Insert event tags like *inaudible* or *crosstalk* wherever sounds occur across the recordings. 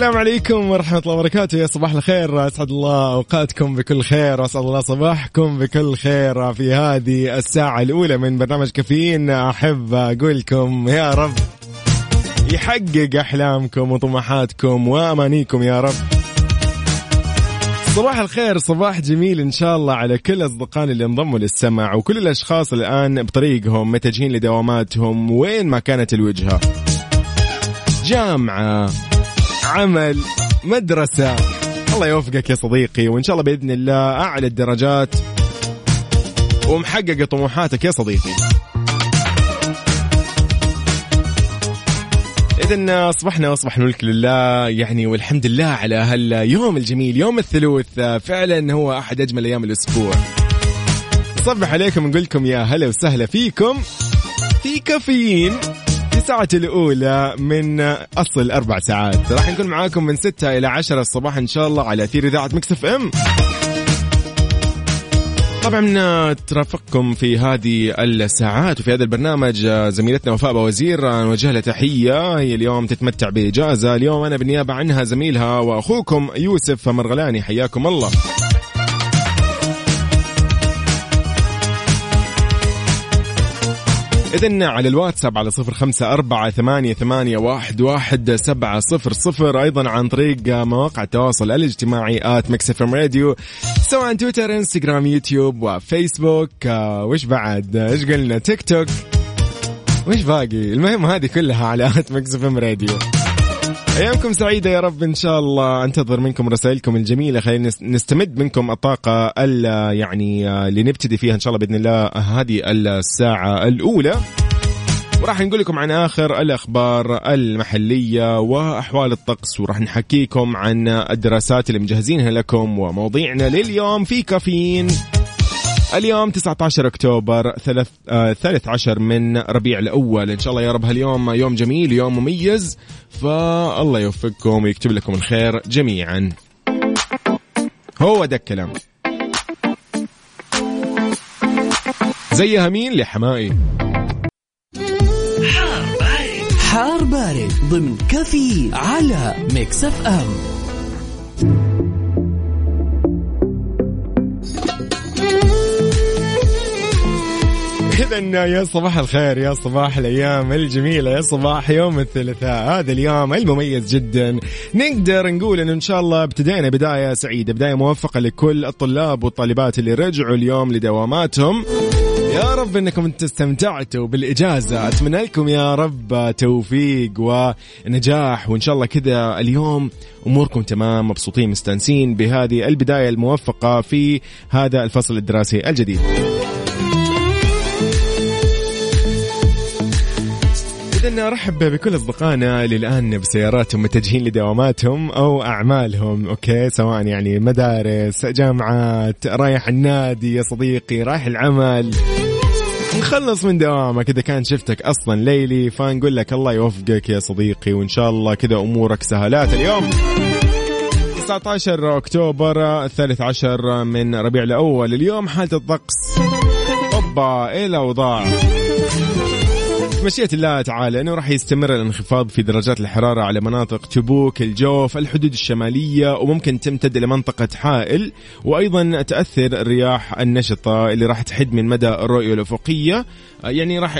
السلام عليكم ورحمة الله وبركاته. يا صباح الخير. أسعد الله أوقاتكم بكل خير وأسعد الله صباحكم بكل خير في هذه الساعة الأولى من برنامج كافيين. أحب أقول لكم يا رب يحقق أحلامكم وطموحاتكم وأمانيكم يا رب. صباح الخير. صباح جميل إن شاء الله على كل أصدقائنا اللي انضموا للسمع وكل الأشخاص الآن بطريقهم متجهين لدواماتهم وين ما كانت الوجهة. جامعة. عمل مدرسة. الله يوفقك يا صديقي وإن شاء الله بإذن الله أعلى الدرجات. ومحقق طموحاتك يا صديقي. إذا أصبحنا وأصبح الملك لله يعني والحمد لله على هاليوم الجميل يوم الثلوث فعلا هو أحد أجمل أيام الأسبوع. نصبح عليكم نقول لكم يا هلا وسهلا فيكم. في كافيين. في ساعة الأولى من أصل أربع ساعات. راح نكون معاكم من ستة إلى عشرة الصباح إن شاء الله على أثير إذاعة مكسف أم. طبعا ترافقكم في هذه الساعات وفي هذا البرنامج زميلتنا وفاء وزير نوجه لها تحية. هي اليوم تتمتع بإجازة. اليوم أنا بالنيابة عنها زميلها وأخوكم يوسف مرغلاني. حياكم الله. إذن على الواتساب على صفر خمسة أربعة ثمانية, ثمانية واحد, واحد سبعة صفر صفر. أيضا عن طريق مواقع التواصل الاجتماعي at Mix FM Radio سواء تويتر إنستغرام يوتيوب وفيسبوك. آه، وش بعد؟ إيش قلنا؟ تيك توك. وش باقي؟ المهم هذه كلها على at Mix FM Radio. ايامكم سعيدة يا رب إن شاء الله. أنتظر منكم رسائلكم الجميلة. خلينا نس- نستمد منكم الطاقة ال- يعني آه، اللي نبتدي فيها إن شاء الله بإذن الله هذه الساعة الأولى. وراح نقول لكم عن آخر الأخبار المحلية وأحوال الطقس وراح نحكيكم عن الدراسات اللي مجهزينها لكم ومواضيعنا لليوم في كافيين. اليوم 19 أكتوبر ثلاث آه 13 من ربيع الأول. إن شاء الله يا رب هاليوم يوم جميل يوم مميز. فالله يوفقكم ويكتب لكم الخير جميعا. هو ده الكلام. زيها مين لحمائي حار بارد ضمن كافيين على Mix FM. إذا يا صباح الخير يا صباح الأيام الجميلة يا صباح يوم الثلاثاء. هذا اليوم المميز جدا. نقدر نقول أنه إن شاء الله ابتدينا بداية سعيدة بداية موفقة لكل الطلاب والطالبات اللي رجعوا اليوم لدواماتهم. يا رب إنكم استمتعتوا بالإجازة. أتمنى لكم يا رب توفيق ونجاح وإن شاء الله كذا اليوم أموركم تمام مبسوطين مستانسين بهذه البداية الموفقة في هذا الفصل الدراسي الجديد. إذا أرحب بكل أصدقائنا اللي الآن بسياراتهم متجهين لدواماتهم أو أعمالهم أوكي؟ سواء يعني مدارس جامعات رايح النادي يا صديقي رايح العمل. نخلص من دوامك إذا كان شفتك أصلا ليلي فنقول لك الله يوفقك يا صديقي وإن شاء الله كذا أمورك سهلات اليوم. 19 أكتوبر الثالث عشر من ربيع الأول. اليوم حالة الطقس. أوبا إيه الأوضاع مشيئة الله تعالى أنه راح يستمر الانخفاض في درجات الحرارة على مناطق تبوك، الجوف، الحدود الشمالية وممكن تمتد إلى منطقة حائل. وأيضا تأثر الرياح النشطة اللي راح تحد من مدى الرؤية الأفقية، يعني راح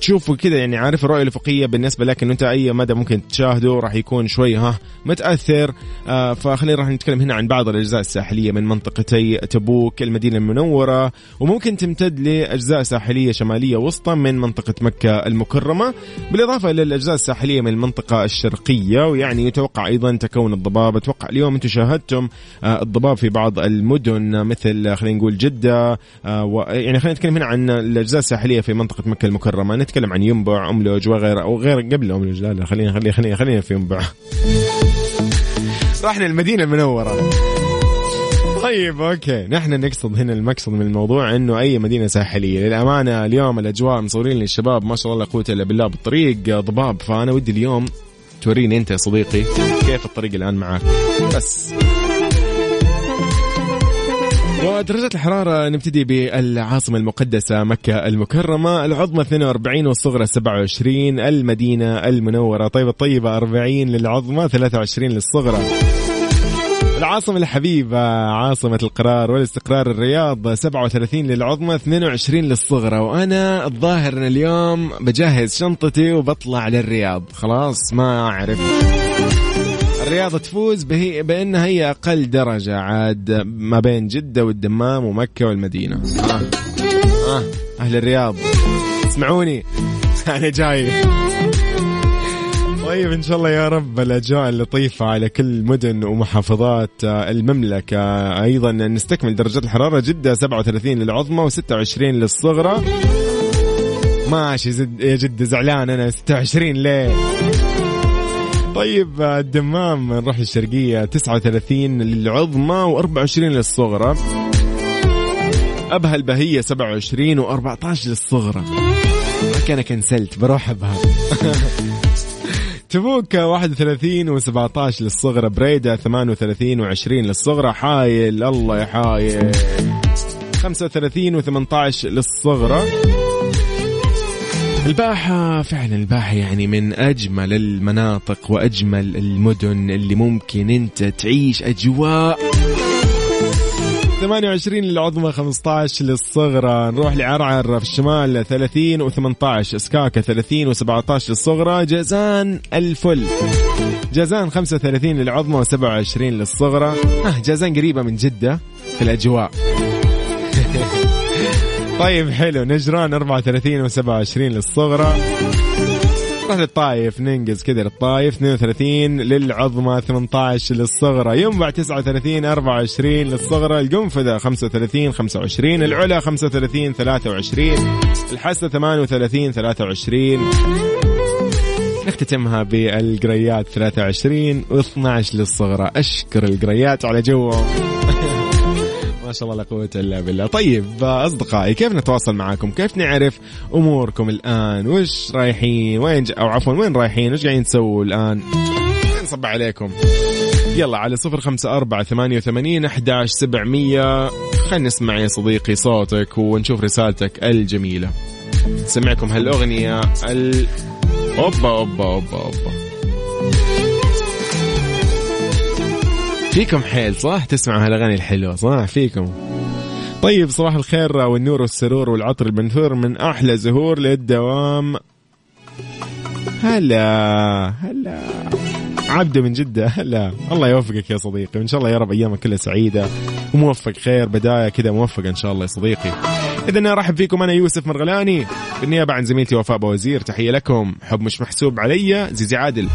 تشوفوا كذا يعني عارف الرؤية الافقيه بالنسبة لك إنه أنت أي مدى ممكن تشاهده راح يكون شوي ها متأثر. آه فخلينا راح نتكلم هنا عن بعض الأجزاء الساحلية من منطقتي تبوك المدينة المنورة وممكن تمتد لأجزاء ساحلية شمالية وسطى من منطقة مكة المكرمة. بالإضافة إلى الأجزاء الساحلية من المنطقة الشرقية ويعني يتوقع أيضا تكون الضباب. أتوقع اليوم أنتم شاهدتم آه الضباب في بعض المدن مثل خلينا نقول جدة آه يعني خلينا نتكلم هنا عن الأجزاء الساحلية في منطقة مكة المكرمة. نتكلم عن ينبع أملج وغيره أو غير قبل أملج لا لا خلينا خلينا خلينا خلينا في ينبع. رحنا المدينة المنورة. طيب أوكي. نحن نقصد هنا المقصد من الموضوع إنه أي مدينة ساحلية. للأمانة اليوم الأجواء مصورين لي الشباب ما شاء الله لا قوه إلا بالله بالطريق ضباب. فأنا ودي اليوم توريني أنت يا صديقي كيف الطريق الآن معاك بس. ودرجة الحرارة نبتدي بالعاصمة المقدسة مكة المكرمة. العظمى 42 والصغرى 27 المدينة المنورة. طيب الطيبة 40 للعظمى 23 للصغرى. العاصمة الحبيبة عاصمة القرار والاستقرار الرياض 37 للعظمى 22 للصغرى. وأنا الظاهر أن اليوم بجهز شنطتي وبطلع للرياض. خلاص ما أعرف. الرياض تفوز به بأنها هي أقل درجة عاد ما بين جدة والدمام ومكة والمدينة. آه. آه. أهل الرياض. اسمعوني. *laughs* أنا جاي. طيب إن شاء الله يا رب الأجواء اللطيفة على كل مدن ومحافظات آه، المملكة. أيضا نستكمل درجات الحرارة. جدة 37 للعظمى و26 للصغرى. ماشي يا جدة زعلان أنا 26 ليه؟ طيب الدمام نروح للشرقيه 39 للعظمى و24 للصغرى. أبها البهية 27 و14 للصغرى. كان كنسلت بروح أبها. *laughs* تبوك 31 و17 للصغرى بريدة 38 و20 للصغرى. حايل الله يا حايل. 35 و18 للصغرى. الباحة فعلا الباحة يعني من أجمل المناطق وأجمل المدن اللي ممكن أنت تعيش أجواء. 28 للعظمى 15 للصغرى. نروح لعرعر في الشمال 30 و18 اسكاكا 30 و17 للصغرى. جازان الفل. جازان 35 للعظمى و27 للصغرى. آه جازان قريبة من جدة في الأجواء. طيب حلو. نجران 34 و27 للصغرى. نروح للطايف ننقز كذا للطايف. 32 للعظمى 18 للصغرى. ينبع 39 24 للصغرى. القنفذة 35 25 العلا 35 23 الحسة 38 23 نختتمها بالقريات 23 و12 للصغرى. أشكر القريات على جوهم. ما شاء الله لا قوة إلا بالله. طيب أصدقائي كيف نتواصل معاكم؟ كيف نعرف أموركم الآن؟ وش رايحين؟ وين ج... أو عفوا وين رايحين؟ وش قاعدين تسووا الآن؟ نصب عليكم. يلا على صفر خمسة أربعة ثمانية وثمانين أحداش سبعمية. خلينا نسمع يا صديقي صوتك ونشوف رسالتك الجميلة. سمعكم هالأغنية ال... أوبا أوبا أوبا أوبا. فيكم حيل صح؟ تسمعوا هالأغاني الحلوة صح؟ فيكم. طيب صباح الخير والنور والسرور والعطر المنثور من أحلى زهور للدوام. هلا هلا. عبده من جدة هلا. الله يوفقك يا صديقي وإن شاء الله يا رب أيامك كلها سعيدة وموفق خير بداية كذا موفقة إن شاء الله يا صديقي. إذا أرحب فيكم أنا يوسف مرغلاني بالنيابة عن زميلتي وفاء بوزير تحية لكم. حب مش محسوب علي زيزي عادل.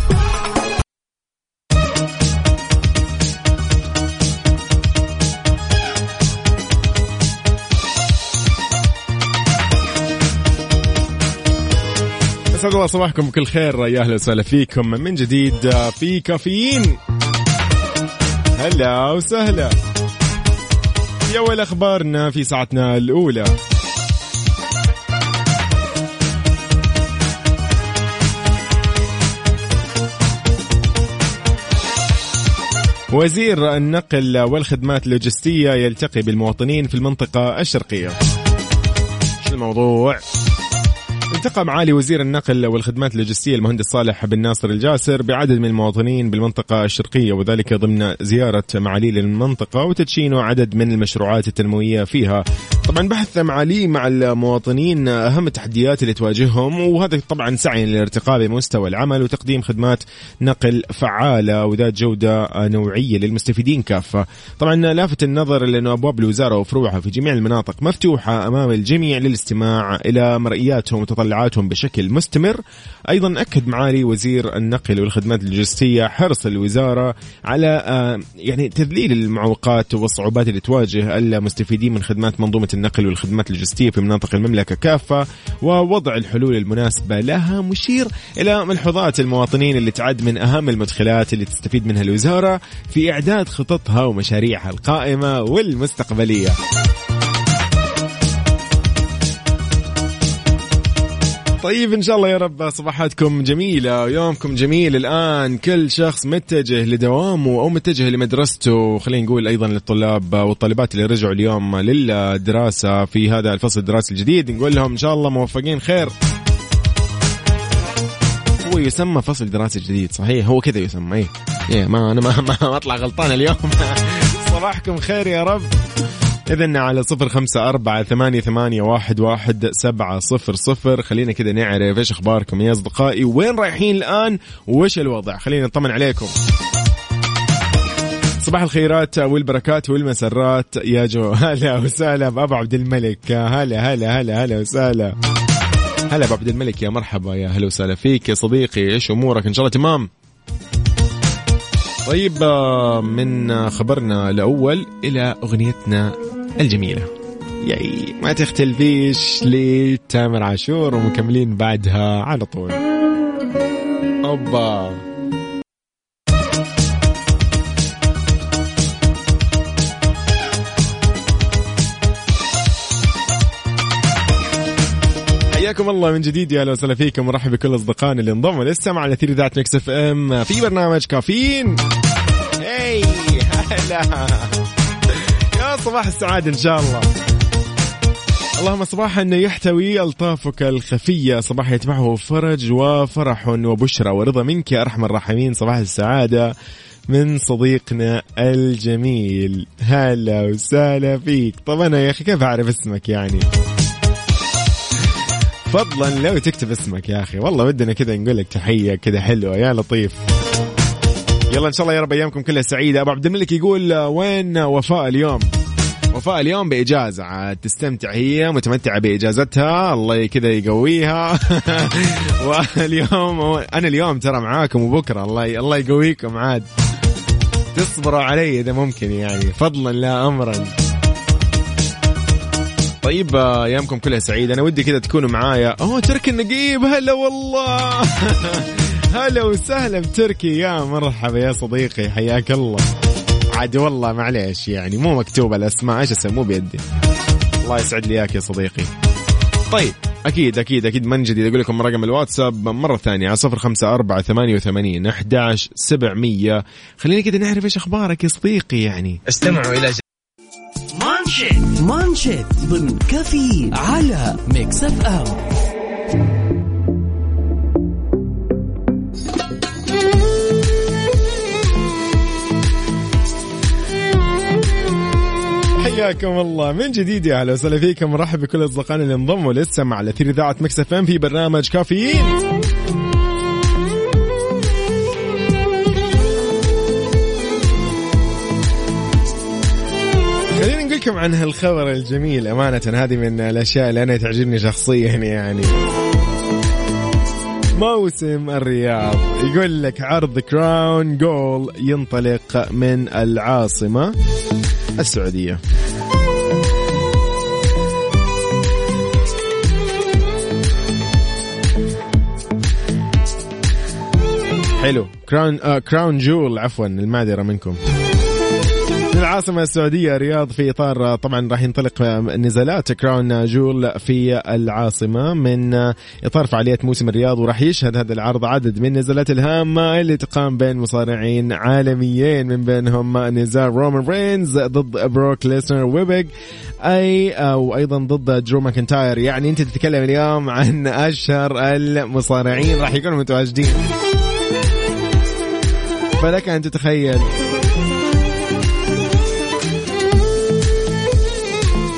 اسعد الله صباحكم بكل خير. يا أهلا وسهلا فيكم. من جديد في كافيين. هلا وسهلا. في اول أخبارنا في ساعتنا الأولى. وزير النقل والخدمات اللوجستية يلتقي بالمواطنين في المنطقة الشرقية. شو الموضوع؟ التقى معالي وزير النقل والخدمات اللوجستية المهندس صالح بن ناصر الجاسر بعدد من المواطنين بالمنطقة الشرقية وذلك ضمن زيارة معالي للمنطقة وتدشين عدد من المشروعات التنموية فيها. طبعا بحث معالي مع المواطنين أهم التحديات اللي تواجههم وهذا طبعا سعي للارتقاء بمستوى العمل وتقديم خدمات نقل فعالة وذات جودة نوعية للمستفيدين كافة. طبعا لافت النظر لأنه أبواب الوزارة وفروعها في جميع المناطق مفتوحة أمام الجميع للاستماع إلى مرئياتهم. متطلعاتهم بشكل مستمر. أيضا أكد معالي وزير النقل والخدمات اللوجستية حرص الوزارة على آه، يعني تذليل المعوقات والصعوبات اللي تواجه المستفيدين من خدمات منظومة النقل والخدمات اللوجستية في مناطق المملكة كافة ووضع الحلول المناسبة لها مشير إلى ملحوظات المواطنين اللي تعد من أهم المدخلات اللي تستفيد منها الوزارة في إعداد خططها ومشاريعها القائمة والمستقبلية. طيب إن شاء الله يا رب صباحاتكم جميلة ويومكم جميل. الآن كل شخص متجه لدوامه أو متجه لمدرسته خلينا نقول أيضا للطلاب والطالبات اللي رجعوا اليوم للدراسة في هذا الفصل الدراسي الجديد. نقول لهم إن شاء الله موفقين خير. هو يسمى فصل دراسي جديد صحيح؟ هو كذا يسمى إيه؟ إيه ما أنا ما, ما, ما أطلع غلطان اليوم. *laughs* صباحكم خير يا رب. إذن على صفر خمسة أربعة ثمانية, ثمانية واحد, واحد سبعة صفر صفر. خلينا كذا نعرف إيش أخباركم يا أصدقائي. وين رايحين الآن؟ وإيش الوضع؟ خلينا نطمن عليكم. صباح الخيرات والبركات والمسرات. يا جو هلا وسهلا بأبو عبد الملك. هلا هلا هلا هلا وسهلا. هلا ابو عبد الملك يا مرحبا يا هلا وسهلا فيك. يا صديقي إيش أمورك؟ إن شاء الله تمام. طيب من خبرنا الأول إلى أغنيتنا الجميلة. ياي ما تختلفيش لتامر عاشور ومكملين بعدها على طول. أوبا. حياكم الله من جديد يا أهلا وسهلا فيكم. ورحب بكل أصدقائنا اللي انضموا للسمع على أثير إذاعة Mix FM. في برنامج كافيين. هي هلا. صباح السعادة إن شاء الله. اللهم صباحا يحتوي ألطافك الخفية. صباح يتبعه فرج وفرح وبشرى ورضا منك يا أرحم الراحمين. صباح السعادة من صديقنا الجميل. هلا وسهلا فيك. طب أنا يا أخي كيف أعرف اسمك يعني؟ فضلا لو تكتب اسمك يا أخي. والله ودنا كذا نقول لك تحية كذا حلوة. يا لطيف. يلا إن شاء الله يا رب أيامكم كلها سعيدة. أبو عبد الملك يقول وين وفاء اليوم؟ وفاء اليوم بإجازة عاد تستمتع هي متمتعة بإجازتها الله كذا يقويها. *laughs* واليوم أنا اليوم ترى معاكم وبكرة الله الله يقويكم عاد. تصبروا علي إذا ممكن يعني فضلا لا امرا. طيب ايامكم كلها سعيده أنا ودي كذا تكونوا معايا. أوه تركي النقيب هلا والله. *laughs* هلا وسهلا بتركي. يا مرحبا يا صديقي حياك الله. عاد والله معليش يعني مو مكتوبه الأسماء إيش أسوي مو بيدي. الله يسعد لي إياك يا صديقي. طيب أكيد أكيد أكيد من جديد. أقول لكم رقم الواتساب مرة ثانية على صفر خمسة أربعة ثمانية وثمانين أحداش سبعمية. خلينا كده نعرف إيش أخبارك يا صديقي يعني. استمعوا إلى مانشيت. مانشيت ضمن كافيين على Mix FM. حياكم الله. من جديد يا أهلا وسهلا فيكم. مرحب بكل أصدقائنا اللي انضموا للسمع على اثير إذاعة Mix FM في برنامج كافيين خلينا نقول لكم عن هالخبر الجميل. أمانة هذه من الأشياء اللي أنا تعجبني شخصيا يعني. موسم الرياض. يقول لك عرض Crown Jewel ينطلق من العاصمة. السعودية. حلو. Crown آه Crown Jewel عفوا المعذرة منكم. من العاصمة السعودية الرياض في إطار آه، طبعا راح ينطلق آه، نزالات Crown Jewel في العاصمة من آه، إطار فعاليات موسم الرياض وراح يشهد هذا العرض عدد من النزالات الهامة اللي تقام بين مصارعين عالميين من بينهم نزال رومان رينز ضد بروك ليسنر و Big E وأيضا ضد درو ماكنتاير. يعني أنت تتكلم اليوم عن أشهر المصارعين راح يكونوا متواجدين. فلك أن تتخيل.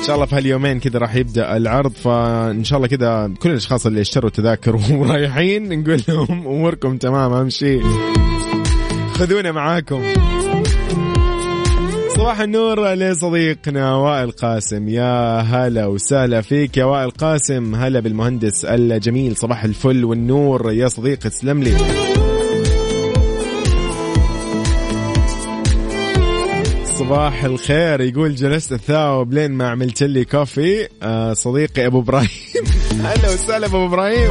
شاء الله في هاليومين كذا راح يبدأ العرض فإن شاء الله كذا كل الأشخاص اللي اشتروا تذاكر *laughs* ورايحين نقول لهم أموركم تمام اهم شيء خذونا معاكم. صباح النور لصديقنا وائل قاسم. يا هلا وسهلا فيك يا وائل قاسم. هلا بالمهندس الجميل صباح الفل والنور. يا صديقي تسلم لي. صباح الخير. يقول جلست اتثاوب لين ما عملت لي كوفي. آه صديقي أبو إبراهيم. *laughs* هلا وسهلا أبو إبراهيم. *laughs*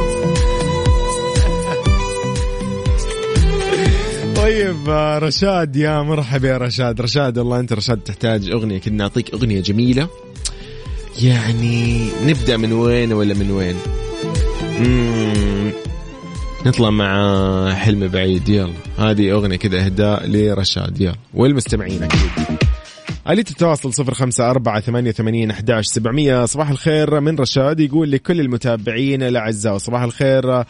طيب آه، رشاد يا مرحبا يا رشاد. رشاد والله أنت رشاد تحتاج أغنية. كنا نعطيك أغنية جميلة. يعني نبدأ من وين ولا من وين؟ مم. نطلع مع حلم بعيد. يلا. هذه أغنية كذا إهداء لرشاد. يلا. والمستمعين أكيد آلية التواصل صفر خمسة أربعة ثمانية ثمانين أحداش سبعمية. صباح الخير من رشاد يقول لكل المتابعين الأعزاء. صباح الخير. آه,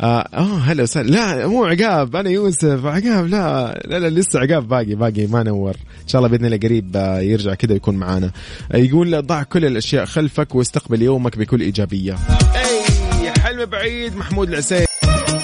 آه هلا وسهلا. لا مو عقاب. أنا يوسف. عقاب. لا لا, لا لسه عقاب. باقي باقي. ما نور. إن شاء الله بإذن الله قريب آه، يرجع كذا يكون معانا. آه يقول ضع كل الأشياء خلفك واستقبل يومك بكل إيجابية. أي حلم بعيد. محمود العسير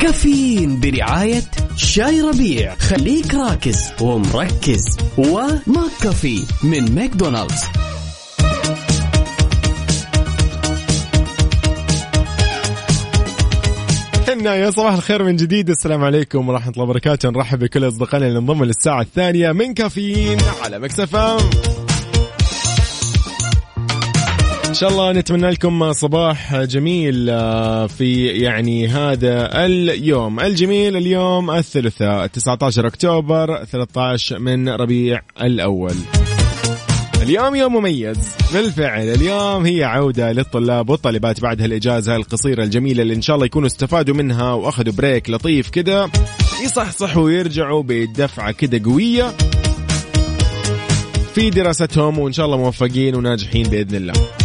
كافيين برعاية شاي ربيع. خليك راكز ومركز. و McCafé من ماكدونالدز. حنا يا صباح الخير من جديد. السلام عليكم ورحمة الله وبركاته. نرحب بكل أصدقائنا اللي انضموا للساعة الثانية من كافيين على Mix FM إن شاء الله نتمنى لكم صباح جميل آه، في يعني هذا اليوم. الجميل اليوم الثلاثاء 19 أكتوبر 13 من ربيع الأول. اليوم يوم مميز. بالفعل اليوم هي عودة للطلاب والطالبات بعد هالإجازة القصيرة الجميلة اللي إن شاء الله يكونوا استفادوا منها وأخذوا بريك لطيف كده يصحصحوا ويرجعوا بدفعة كده قوية في دراستهم وإن شاء الله موفقين وناجحين بإذن الله.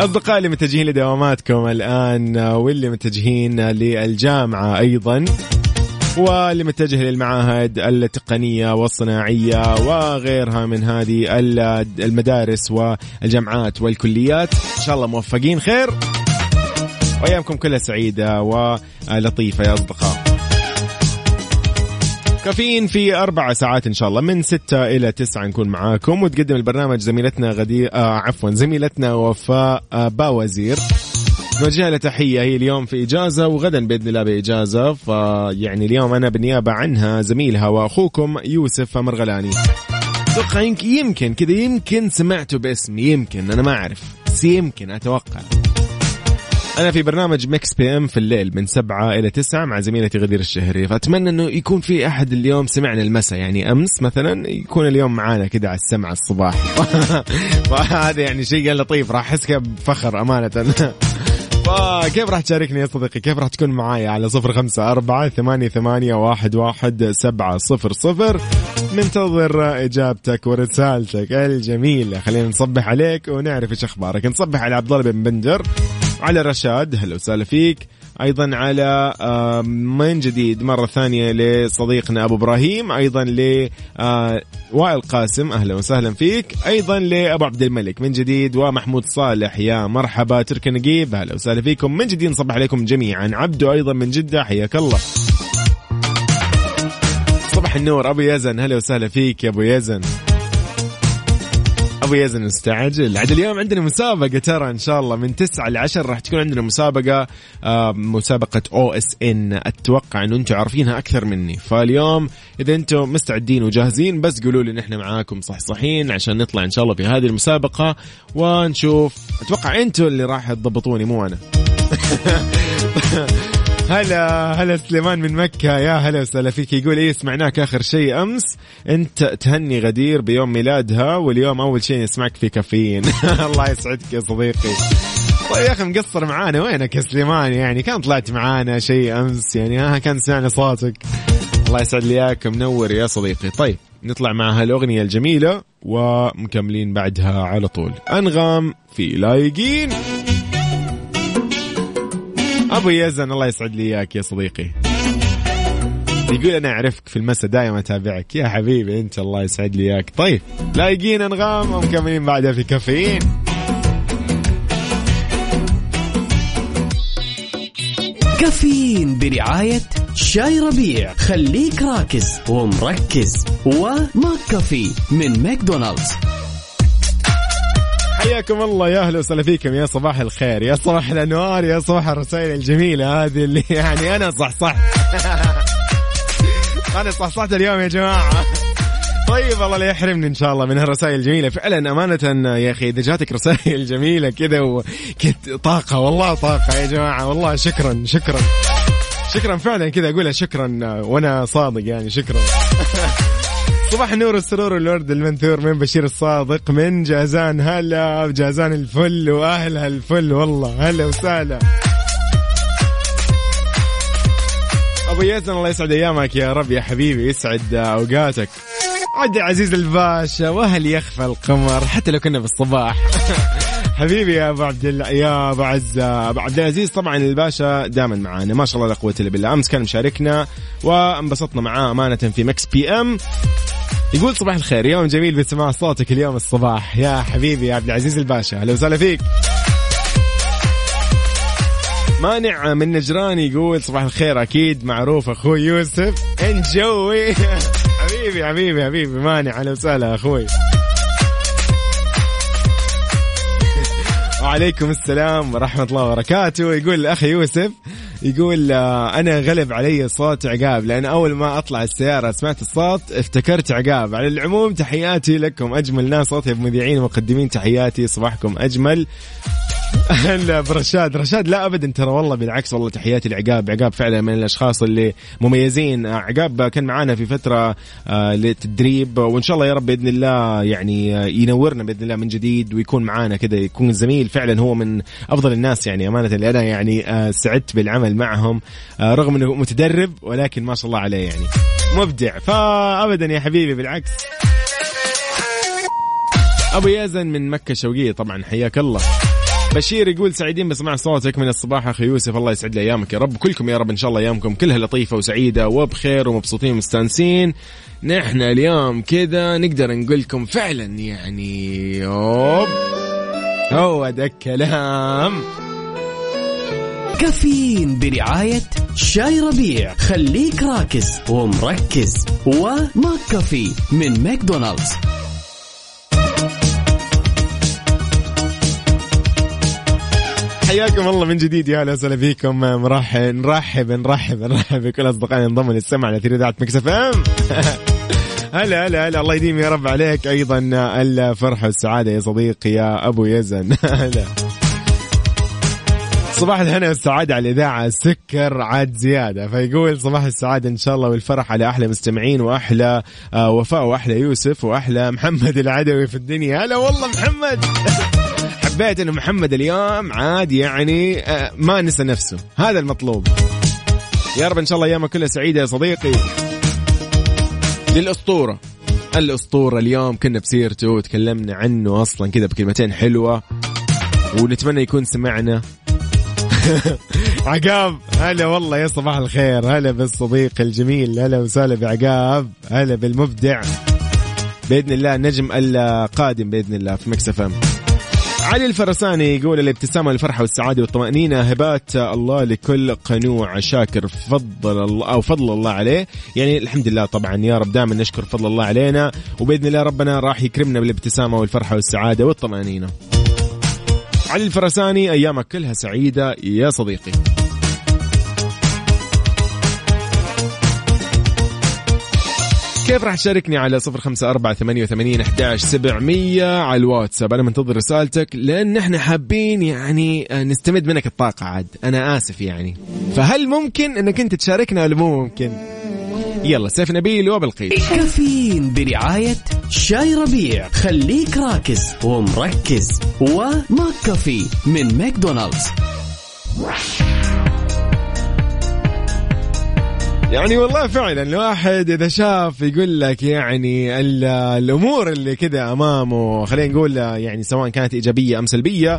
أصدقائي اللي متجهين لدواماتكم الآن واللي متجهين للجامعة أيضا واللي متجه للمعاهد التقنية والصناعية وغيرها من هذه ال- المدارس والجامعات والكليات. إن شاء الله موفقين. خير. وأيامكم كلها سعيدة ولطيفة يا أصدقاء. كافيين في أربع ساعات إن شاء الله من ستة إلى تسعة نكون معاكم وتقدم البرنامج زميلتنا غدير آه عفوا زميلتنا وفاء آه باوزير. نوجه لها تحية هي اليوم في إجازة وغدا بإذن الله بإجازة فيعني اليوم أنا بالنيابة عنها زميلها وأخوكم يوسف مرغلاني. أتوقع يمكن كذا يمكن سمعتوا باسمي يمكن أنا ما أعرف بس يمكن أتوقع. أنا في برنامج Mix PM في الليل من سبعة إلى تسعة مع زميلتي غدير الشهري. فأتمنى أنه يكون في أحد اليوم سمعنا المساء. يعني أمس مثلا يكون اليوم معانا كده على السمع الصباح. *laughs* فهذا يعني شيء لطيف. راح كذا بفخر أمانة. *laughs* فكيف راح تشاركني يا صديقي؟ كيف راح تكون معايا على صفر خمسة أربعة ثمانية, ثمانية واحد, واحد سبعة صفر صفر؟ ننتظر إجابتك ورسالتك الجميلة. خلينا نصبح عليك ونعرف إيش أخبارك. نصبح على عبد الله بن بندر. على رشاد هلا وسهلا فيك. أيضا على آه، من جديد مرة ثانية لصديقنا أبو إبراهيم أيضا ل آه، وائل قاسم أهلا وسهلا فيك. أيضا لأبو عبد الملك من جديد ومحمود صالح يا مرحبا تركي نقيب أهلا وسهلا فيكم. من جديد نصبح عليكم جميعا. عبدو أيضا من جدة حياك الله. صباح النور أبو يزن هلا وسهلا فيك يا أبو يزن. أبو يزن مستعجل. عاد اليوم عندنا مسابقة ترى إن شاء الله. من 9 ل 10 راح تكون عندنا مسابقة آه، مسابقة أو إس إن. أتوقع انه أنتم عارفينها أكثر مني. فاليوم إذا أنتم مستعدين وجاهزين بس قولوا لي نحن معاكم صحصحين عشان نطلع إن شاء الله في هذه المسابقة ونشوف. أتوقع أنتم اللي راح تضبطوني مو أنا. *laughs* هلا هلا سليمان من مكة. يا هلا وسهلا فيك. يقول إيه سمعناك آخر شيء أمس. أنت تهني غدير بيوم ميلادها واليوم أول شيء نسمعك في كافيين. *laughs* الله يسعدك يا صديقي. طيب يا أخي مقصر معانا. وينك يا سليمان؟ يعني كان طلعت معانا شيء أمس؟ يعني ها كان سمعنا صوتك. الله يسعد لي إياك منور يا صديقي. طيب نطلع مع هالأغنية الجميلة ومكملين بعدها على طول. أنغام في لايقين. أبو يزن الله يسعد لي إياك يا صديقي. يقول أنا أعرفك في المساء دائما أتابعك. يا حبيبي أنت الله يسعد لي إياك. طيب لايقين انغام ومكملين بعدها في كافيين. كافيين برعاية شاي ربيع. خليك راكز ومركز. و McCafé من ماكدونالدز. حياكم الله يا أهلا وسهلا فيكم. يا صباح الخير يا صباح الأنوار يا صباح الرسائل الجميلة هذه اللي *laughs* يعني أنا صح صح *laughs* أنا صح صحت اليوم يا جماعة. طيب الله لا يحرمني إن شاء الله من هالرسائل الجميلة. فعلا أمانة يا أخي إذا جاتك رسائل جميلة كذا وكنت طاقة والله طاقة يا جماعة والله شكرا شكرا. شكرا فعلا كذا أقولها شكرا وأنا صادق يعني شكرا. *laughs* صباح النور والسرور والورد المنثور من بشير الصادق من جازان هلا بجازان الفل وأهل هالفل والله هلا وسهلا. أبو يزن الله يسعد أيامك يا رب يا حبيبي يسعد أوقاتك. عبد العزيز الباشا وهل يخفى القمر؟ حتى لو كنا بالصباح *laughs* حبيبي يا أبو عبد الله يا أبو عزة أبو عبد العزيز طبعا الباشا دائما معانا. ما شاء الله لا قوه الا بالله. أمس كان مشاركنا وانبسطنا معاه أمانة في Mix PM. يقول صباح الخير يوم جميل بسماع صوتك اليوم الصباح. يا حبيبي يا عبد العزيز الباشا أهلا وسهلا فيك. مانع من نجران يقول صباح الخير أكيد معروف أخوي يوسف. انجوي *laughs* حبيبي حبيبي حبيبي مانع. أهلا وسهلا أخوي. وعليكم السلام ورحمة الله وبركاته. يقول الأخ يوسف يقول آه، أنا غلب علي صوت عقاب لأن أول ما أطلع السيارة سمعت الصوت افتكرت عقاب. على العموم تحياتي لكم أجمل ناس أطيب مذيعين ومقدمين تحياتي صباحكم أجمل. *laughs* هلا برشاد رشاد. لا ابدا. ترى والله بالعكس والله تحياتي لعقاب. عقاب فعلا من الأشخاص اللي مميزين. عقاب كان معانا في فترة آه، للتدريب. وإن شاء الله يا رب بإذن الله يعني آه، ينورنا بإذن الله من جديد ويكون معانا كذا يكون زميل فعلا هو من أفضل الناس يعني أمانة اللي أنا يعني آه، سعدت بالعمل معهم رغم إنه متدرب ولكن ما شاء الله عليه يعني. مبدع. فابدا يا حبيبي بالعكس. أبو يزن من مكة شوقيه طبعا. حياك الله. بشير يقول سعيدين بسماع صوتك من الصباح أخي يوسف الله يسعد لي أيامك يا رب. كلكم يا رب إن شاء الله أيامكم كلها لطيفة وسعيدة وبخير ومبسوطين ومستانسين. نحن اليوم كذا نقدر نقول لكم فعلا يعني yup هو ده الكلام. كافيين برعاية شاي ربيع. خليك راكز ومركز. و McCafé من ماكدونالدز. حياكم الله من جديد يا أهلا وسهلا فيكم. مرحب نرحب نرحب نرحب بكل أصدقائنا انضموا للسمع على أثير إذاعة Mix FM. *laughs* هلا هلا هلا. الله يديم يا رب عليك. أيضا الفرحه والسعادة يا صديقي يا أبو يزن. *laughs* هلا. صباح الهنا والسعادة على الإذاعة. السكر عاد زيادة. فيقول صباح السعادة إن شاء الله والفرح على أحلى مستمعين وأحلى آه، وفاء وأحلى يوسف وأحلى محمد العدوي في الدنيا. هلا والله محمد. *laughs* حبيت إنه محمد اليوم عاد يعني آه، ما نسى نفسه. هذا المطلوب. يا رب إن شاء الله ايامك كلها سعيدة يا صديقي. للأسطورة. الأسطورة اليوم كنا بسيرته وتكلمنا عنه أصلا كذا بكلمتين حلوة. ونتمنى يكون سمعنا. *laughs* عقاب هلا والله يا صباح الخير. هلا بالصديق الجميل هلا وسهلا بعقاب هلا بالمبدع. بإذن الله النجم القادم بإذن الله في مكس أم. علي الفرساني يقول الابتسامة الفرحة والسعادة والطمأنينة هبات الله لكل قنوع شاكر فضل الله أو فضل الله عليه. يعني الحمد لله طبعا يا رب دائما نشكر فضل الله علينا وبإذن الله ربنا راح يكرمنا بالابتسامة والفرحة والسعادة والطمأنينة. علي الفرساني أيامك كلها سعيدة يا صديقي. كيف راح تشاركني على صفر خمسة أربعة ثمانية وثمانين أحداش سبعمية على الواتساب؟ أنا منتظر رسالتك لأن إحنا حابين يعني آه، نستمد منك الطاقة عاد. أنا آسف يعني. فهل ممكن أنك أنت تشاركنا ولا مو ممكن؟ يلا سيف نبيل وبلقيس كافيين برعاية شاي ربيع. خليك راكز ومركز. و McCafé من ماكدونالدز. يعني والله فعلا الواحد إذا شاف يقول لك يعني ال- الأمور اللي كذا أمامه خلينا نقول يعني سواء كانت إيجابية أم سلبية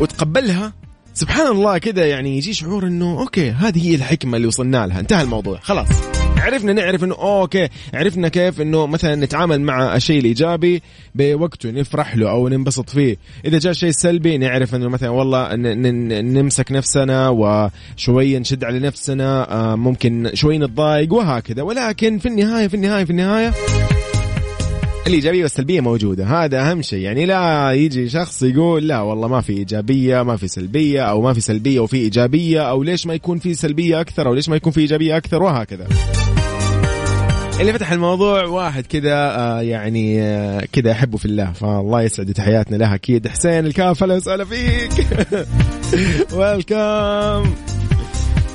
وتقبلها سبحان الله كذا يعني يجي شعور إنه okay هذه هي الحكمة اللي وصلنا لها. انتهى الموضوع. خلاص. عرفنا نعرف إنه okay عرفنا كيف إنه مثلا نتعامل مع الشيء الإيجابي بوقته نفرح له أو ننبسط فيه. إذا جاء شيء سلبي نعرف إنه مثلا والله نمسك نفسنا وشويه نشد على نفسنا آه، ممكن شوي نتضايق وهكذا. ولكن في النهاية في النهاية في النهاية الإيجابية والسلبية موجودة. هذا أهم شيء. يعني لا يجي شخص يقول لا والله ما في إيجابية ما في سلبية أو ما في سلبية وفي إيجابية أو ليش ما يكون في سلبية أكثر أو ليش ما يكون في إيجابية أكثر وهكذا. اللي فتح الموضوع واحد كذا آه يعني آه كذا أحبه في الله. فالله يسعد تحياتنا له أكيد. حسين الكاف أهلا وسهلا فيك. *laughs* welcome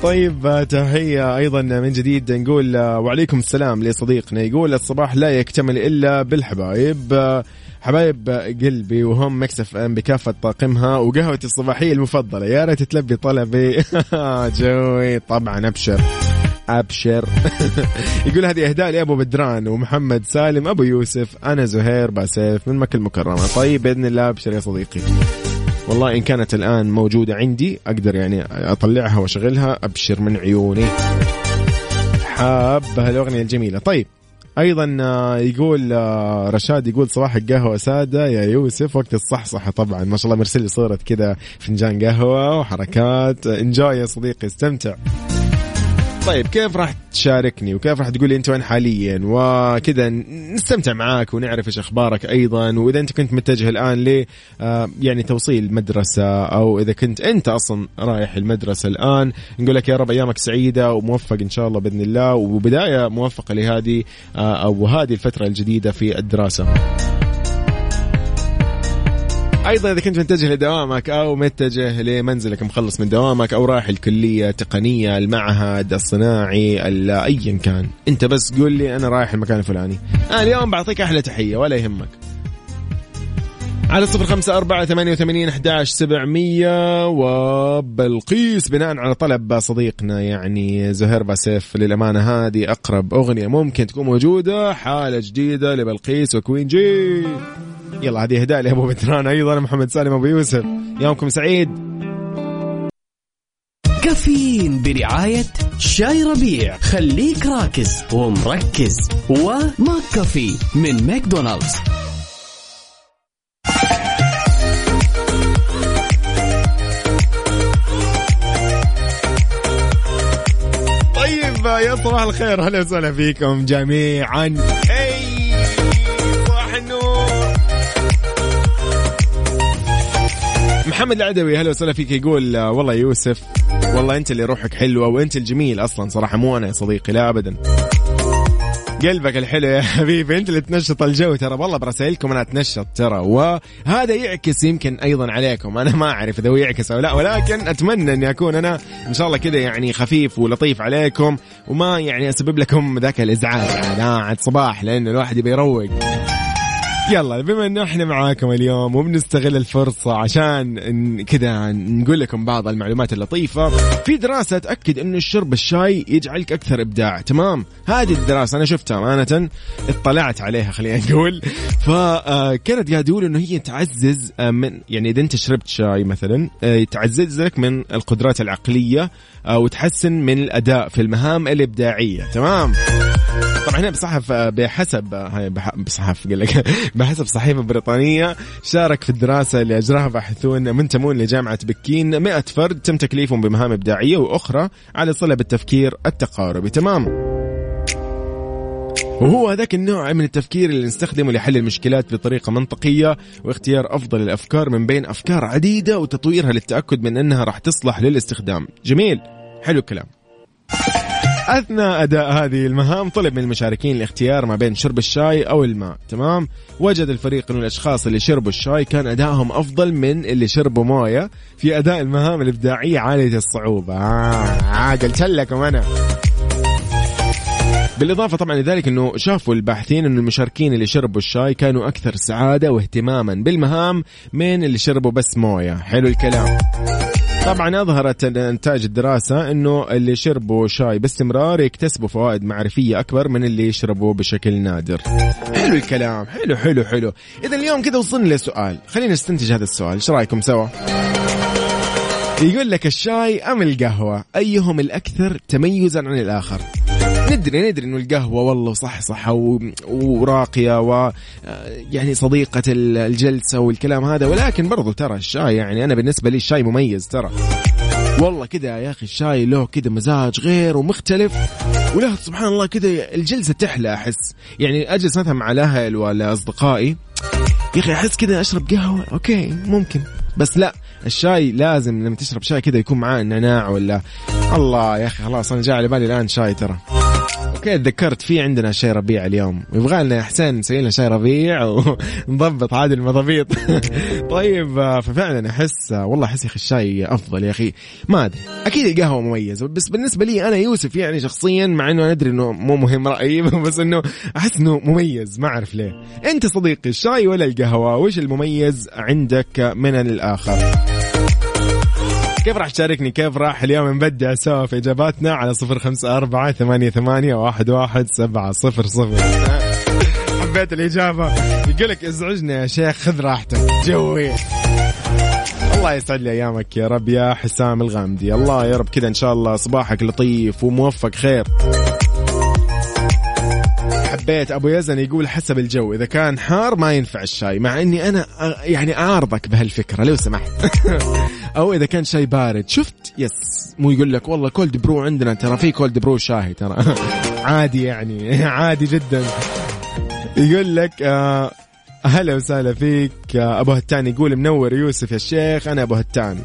طيب آه، تحية أيضا من جديد. نقول وعليكم السلام لصديقنا. يقول الصباح لا يكتمل إلا بالحبايب. حبايب قلبي وهم Mix FM بكافة طاقمها وقهوتي الصباحية المفضلة. يا ريت تلبي طلبي. *laughs* جوي. طبعا أبشر. أبشر. *laughs* يقول هذه أهداء لأبو بدران ومحمد سالم أبو يوسف أنا زهير باسيف من مكة المكرمة. طيب بإذن الله أبشر يا صديقي. والله إن كانت الآن موجودة عندي أقدر يعني أطلعها وأشغلها. أبشر من عيوني. حاب هالاغنيه الجميلة. طيب أيضا آه، يقول آه، رشاد يقول صباح القهوة سادة يا يوسف. وقت الصحصحة طبعا. ما شاء الله مرسل لي صورة كذا فنجان قهوة وحركات. انجوي يا صديقي استمتع. طيب كيف راح تشاركني وكيف راح تقول لي أنت وين حاليا؟ وكذا نستمتع معاك ونعرف إيش أخبارك أيضا. وإذا أنت كنت متجه الآن ل آه، يعني توصيل مدرسة أو إذا كنت أنت أصلا رايح المدرسة الآن نقول لك يا رب أيامك سعيدة وموفق إن شاء الله بإذن الله. وبداية موفقة لهذه آه، أو هذه الفترة الجديدة في الدراسة. أيضا إذا كنت متجه لدوامك أو متجه لمنزلك مخلص من دوامك أو رايح الكلية التقنيه المعهد الصناعي ال- ايا كان. أنت بس قول لي أنا رايح المكان الفلاني. أنا اليوم بعطيك أحلى تحية ولا يهمك. على صفر خمسة أربعة ثمانية وثمانين أحداش سبعمية وبلقيس بناء على طلب صديقنا يعني زهير باسيف. للأمانة هذه أقرب أغنية ممكن تكون موجودة حالة جديدة لبلقيس و Queen G. يلا هذه هداء لأبو بدران أيضا محمد سالم أبو يوسف. يومكم سعيد. كافيين برعاية شاي ربيع. خليك راكز ومركز. وماك كافي من ماكدونالدز. طيب يا صباح الخير. هلا وسهلا فيكم جميعا. محمد العدوي هلا وسهلا فيك. يقول آه، والله يوسف والله انت اللي روحك حلوة وانت الجميل أصلا صراحة مو أنا يا صديقي لا ابدا. قلبك الحلو يا *laughs* حبيبي انت اللي تنشط الجو ترى. والله برسائلكم أنا أتنشط ترى وهذا يعكس يمكن أيضا عليكم. أنا ما أعرف إذا هو يعكس أو لا ولكن أتمنى إني أكون أنا إن شاء الله كذا يعني خفيف ولطيف عليكم وما يعني أسبب لكم ذاك الإزعاج. عاد صباح لأنه الواحد يبي يروق. يلا بما إنه إحنا معاكم اليوم وبنستغل الفرصة عشان كذا نقول لكم بعض المعلومات اللطيفة في دراسة تأكد إنه شرب الشاي يجعلك أكثر إبداع تمام؟ هذه الدراسة أنا شفتها أمانة اطلعت عليها خلينا نقول *laughs* فكانت قاعد يقول إنه هي تعزز آه، من يعني إذا أنت شربت شاي مثلا آه، تعزز لك من القدرات العقلية آه، وتحسن من الأداء في المهام الإبداعية. تمام؟ طبعا هنا بصحف بحسب هاي بح- بصحف قال لك. *laughs* بحسب صحيفة بريطانية شارك في الدراسة اللي اجراها باحثون منتمون لجامعة بكين. 100 فرد تم تكليفهم بمهام إبداعية وأخرى على صلة بالتفكير التقاربي. تمام؟ وهو هذاك النوع من التفكير اللي نستخدمه لحل المشكلات بطريقة منطقية واختيار أفضل الأفكار من بين أفكار عديدة وتطويرها للتأكد من أنها راح تصلح للاستخدام. جميل. حلو الكلام. أثناء أداء هذه المهام طلب من المشاركين الاختيار ما بين شرب الشاي أو الماء. تمام؟ وجد الفريق انه الأشخاص اللي شربوا الشاي كان أدائهم أفضل من اللي شربوا موية. في أداء المهام الإبداعية عالية الصعوبة. آه, آه قلت لكم أنا. بالإضافة طبعا لذلك أنه شافوا الباحثين أن المشاركين اللي شربوا الشاي كانوا أكثر سعادة واهتماما بالمهام من اللي شربوا بس موية. حلو الكلام. طبعا أظهرت نتائج الدراسة إنه اللي شربوا شاي باستمرار يكتسبوا فوائد معرفية أكبر من اللي يشربوا بشكل نادر. حلو الكلام، حلو حلو حلو. اذا اليوم كذا وصلنا لسؤال، خلينا نستنتج هذا السؤال، إيش رأيكم سوا؟ يقول لك الشاي أم القهوة؟ أيهم الأكثر تميزا عن الآخر؟ ندري ندري إنه القهوة والله صح صح و- وراقية و يعني صديقة ال- الجلسة والكلام هذا. ولكن برضو ترى الشاي يعني أنا بالنسبة لي الشاي مميز ترى. والله كذا يا أخي الشاي له كذا مزاج غير ومختلف. وله سبحان الله كذا الجلسة تحلى أحس. يعني أجلس مثلا مع الأهل ولا أصدقائي. يا أخي أحس كذا أشرب قهوة okay ممكن. بس لا الشاي لازم لما تشرب شاي كذا يكون معاه نعناع ولا الله يا أخي خلاص أنا جاء على بالي الآن شاي ترى. okay تذكرت في عندنا شاي ربيع اليوم. يبغى لنا حسين نسوي لنا شاي ربيع ونضبط عاد المضابيط. *laughs* طيب ففعلا أحس والله أحس يا أخي الشاي أفضل يا أخي. ما أدري أكيد القهوة مميزة بس بالنسبة لي أنا يوسف يعني شخصيا مع إنه أنا أدري إنه مو مهم رأيي *laughs* بس إنه أحس إنه مميز ما أعرف ليه. أنت صديقي الشاي ولا القهوة؟ وش المميز عندك من الآخر؟ كيف راح تشاركني؟ كيف راح؟ اليوم نبدع سوا في إجاباتنا على صفر خمسة أربعة ثمانية, ثمانية واحد, واحد سبعة صفر صفر. حبيت الإجابة. يقول لك ازعجنا يا شيخ خذ راحتك. جوي. الله يسعد لي أيامك يا رب يا حسام الغامدي. الله يا رب كذا إن شاء الله صباحك لطيف وموفق خير. حبيت أبو يزن يقول حسب الجو إذا كان حار ما ينفع الشاي مع إني أنا يعني أعارضك بهالفكرة لو سمحت. *laughs* أو إذا كان شاي بارد شفت؟ yes. مو يقول لك والله cold brew عندنا ترى في cold brew شاهي ترى. *laughs* عادي يعني *laughs* عادي جدا. يقول لك آه هلا وسهلا فيك آه أبو هتان يقول منور يوسف يا الشيخ أنا أبو هتان.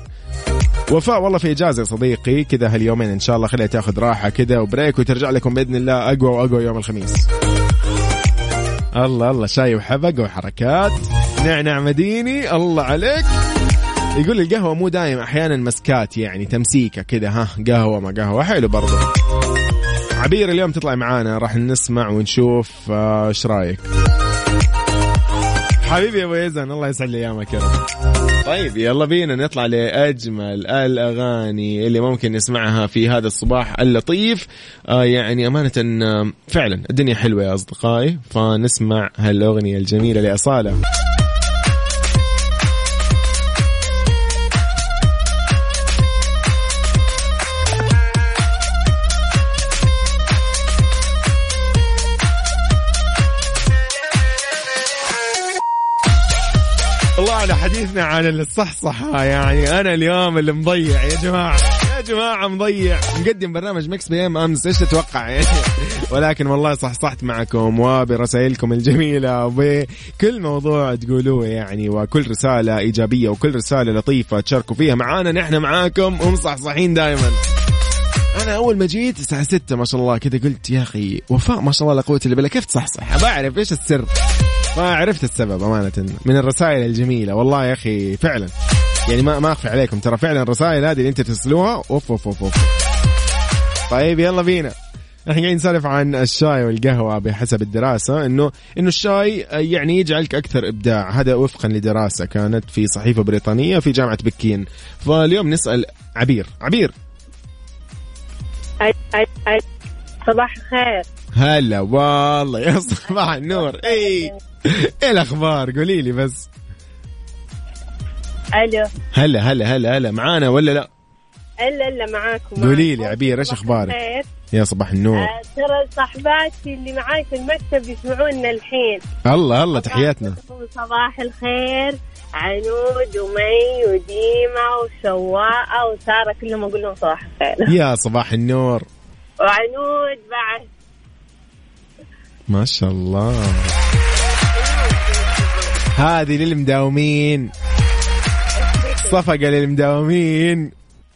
وفاء والله في إجازة يا صديقي كذا هاليومين إن شاء الله خليها تاخذ راحة كذا وبريك وترجع لكم بإذن الله أقوى وأقوى يوم الخميس. الله الله شاي وحبق وحركات. نعنع مديني. الله عليك. يقول القهوة مو دايم أحيانا مسكات يعني تمسيكة كذا ها قهوة ما قهوة. حلو برضو. عبير اليوم تطلع معانا راح نسمع ونشوف آه، إيش رأيك؟ حبيبي يا أبو يزن الله يسعد لي أيامك يا رب. طيب يلا بينا نطلع لأجمل الأغاني اللي ممكن نسمعها في هذا الصباح اللطيف. آه يعني أمانة فعلا الدنيا حلوة يا أصدقائي فنسمع هالأغنية الجميلة لأصالة. حديثنا عن الصحصحة. يعني أنا اليوم اللي مضيع. يا جماعة يا جماعة مضيع. مقدم برنامج Mix FM أمس. إيش تتوقع؟ يعني *laughs* ولكن والله صحصحت معكم وبرسائلكم الجميلة. وبكل موضوع تقولوه يعني وكل رسالة إيجابية وكل رسالة لطيفة تشاركوا فيها معانا. نحن معاكم ومصحصحين دائما أنا أول ما جيت الساعة 6 ما شاء الله كذا قلت يا أخي وفاء ما شاء الله لا قوة إلا بالله. كيف تصحصح؟ بعرف إيش السر؟ عرفت السبب أمانة. من الرسائل الجميلة. والله يا أخي فعلا. يعني ما ما أخفي عليكم. ترى فعلا الرسائل هذه اللي أنت ترسلوها أوف أوف أوف, أوف. طيب يلا بينا. إحنا قاعدين نسولف عن الشاي والقهوة بحسب الدراسة. انه إنه الشاي يعني يجعلك أكثر إبداع. هذا وفقا لدراسة كانت في صحيفة بريطانية في جامعة بكين. فاليوم نسأل عبير. عبير. صباح الخير. هلا والله يا صباح النور. إي إيه الأخبار؟ قولي لي بس. ألو. هلا هلا هلا هلا. معانا ولا لا؟ إلا إلا معاكم. قولي لي. عبير، أخبارك؟ الخير. يا صباح النور. آه، ترى صاحباتي اللي معاي في المكتب يسمعونا الحين. الله الله تحياتنا. صباح الخير. عنود ومي وديمة وشواء وسارة كلهم أقول لهم صباح الخير. يا صباح النور. وعنود بعد. ما شاء الله. هذه للمداومين. صفقة للمداومين.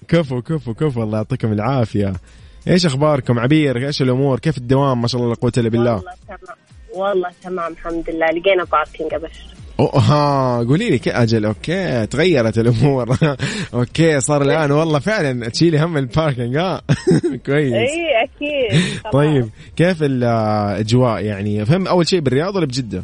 كفو كفو كفو. الله يعطيكم العافية. إيش أخباركم؟ عبير إيش الأمور؟ كيف الدوام؟ ما شاء الله لا قوة إلا بالله. والله تمام. والله تمام الحمد لله. لقينا parking أوه ها قولي لي أجل okay تغيرت الأمور. *laughs* okay صار الآن والله فعلا تشيلي هم ال parking ها. *laughs* كويس. إي أكيد. طيب كيف الأجواء يعني؟ فهم أول شيء بالرياض ولا بجدة؟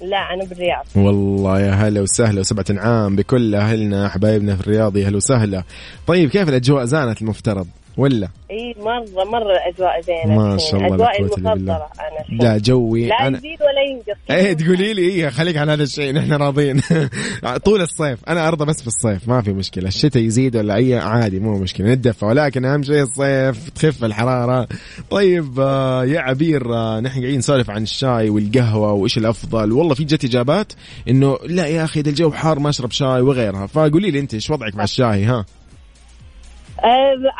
لا أنا بالرياض. والله يا هلا وسهلا وسبعة عام بكل أهلنا حبايبنا في الرياض يا هلا وسهلا. طيب كيف الأجواء زانت المفترض؟ ولا؟ إي مرة مرة الأجواء زينة ما. شاء الله بالله. المفضلة أنا. لا جوي لا أنا يزيد ولا ينقص. إيه تقولي لي إيه خليك على هذا الشيء نحن راضيين. *laughs* طول الصيف أنا أرضى بس بالصيف ما في مشكلة. الشتاء يزيد ولا أي عادي مو مشكلة. ندفى ولكن أهم شيء الصيف تخف الحرارة. طيب آه، يا عبير آه، نحن قاعدين نسولف عن الشاي والقهوة وإيش الأفضل. والله في جت إجابات إنه لا يا أخي إذا الجو حار ما أشرب شاي وغيرها. فقولي لي أنت إيش وضعك مع الشاي ها؟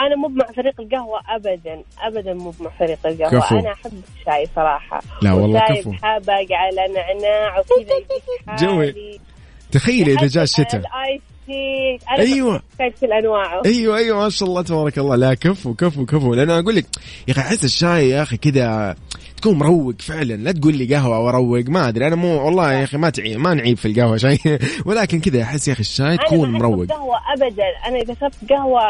أنا مو مع فريق القهوة ابدا. ابدا مو مع فريق القهوة. كفو. أنا أحب الشاي صراحة. لا والله كفو. بحبق على نعناع وكذا يجيك *laughs* جوي. تخيلي إذا جاء الشتاء. ال ice tea أنا أيوة. بحب الشاي بكل أنواعه. أيوه أيوه ما شاء الله تبارك الله. لا كفو كفو كفو. لأن أقول لك يا أخي أحس الشاي يا أخي كذا تكون مروق فعلا. لا تقول لي قهوة وأروق. ما أدري. أنا مو والله يا أخي ما تعيب ما نعيب في القهوة شيء. *laughs* ولكن كذا أحس يا أخي الشاي أنا تكون مروق. القهوة ابدا. أنا إذا شربت قهوة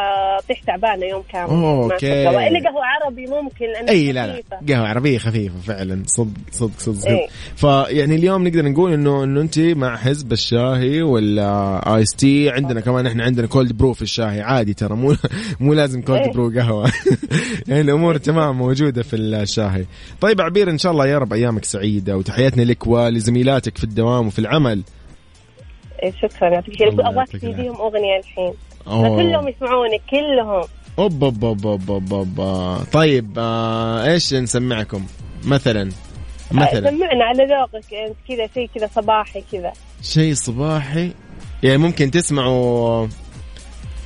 طيح تعبانة يوم كامل. قهوة. إلا قهوة عربي ممكن لأنها إي لا لا. قهوة عربية خفيفة فعلا. صدق صدق صدق, صدق. إيه. فيعني اليوم نقدر نقول إنه إنه أنت مع حزب الشاهي ولا ice tea؟ عندنا كمان إحنا عندنا cold brew في الشاي عادي ترى. مو مو لازم cold إيه. brew قهوة. *laughs* يعني الأمور تمام موجودة في الشاهي. طيب عبير إن شاء الله يا رب أيامك سعيدة وتحياتنا لك ولزميلاتك في الدوام وفي العمل. إيه، شكرا يعطيك العافية. الله أبغاك تفيديهم أغنية الحين. كلهم يسمعونك كلهم. أوب أوب أوب أوب أوب, أوب. طيب آه إيش نسمعكم؟ مثلا مثلا. سمعنا على ذوقك يعني كذا شيء كذا صباحي كذا. شيء صباحي؟ يعني ممكن تسمعوا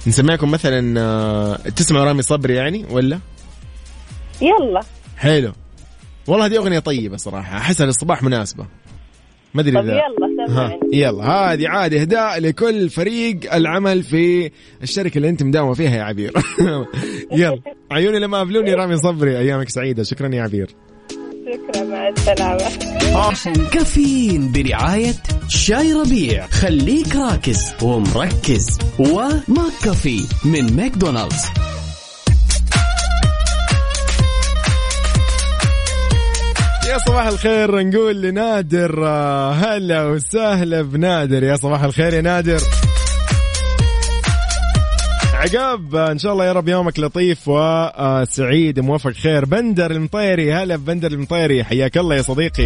نسمعكم مثلا آه، تسمعوا رامي صبري يعني ولا؟ يلا. حلو. والله هذه أغنية طيبة صراحة أحسها للصباح مناسبة. ما أدري اذا يلا يلا. هذه عاد إهداء لكل فريق العمل في الشركة اللي أنت مداومة فيها يا عبير. *laughs* يلا. عيوني لما قابلوني رامي صبري أيامك سعيدة. شكرا يا عبير. شكرا مع السلامة. كافيين برعاية شاي ربيع. خليك راكز ومركز. وماك كافي من ماكدونالدز. صباح الخير نقول لنادر آه، هلا وسهلا بنادر. يا صباح الخير يا نادر. عقاب آه، إن شاء الله يا رب يومك لطيف وسعيد موفق خير. بندر المطيري هلا بندر المطيري. حياك الله يا صديقي.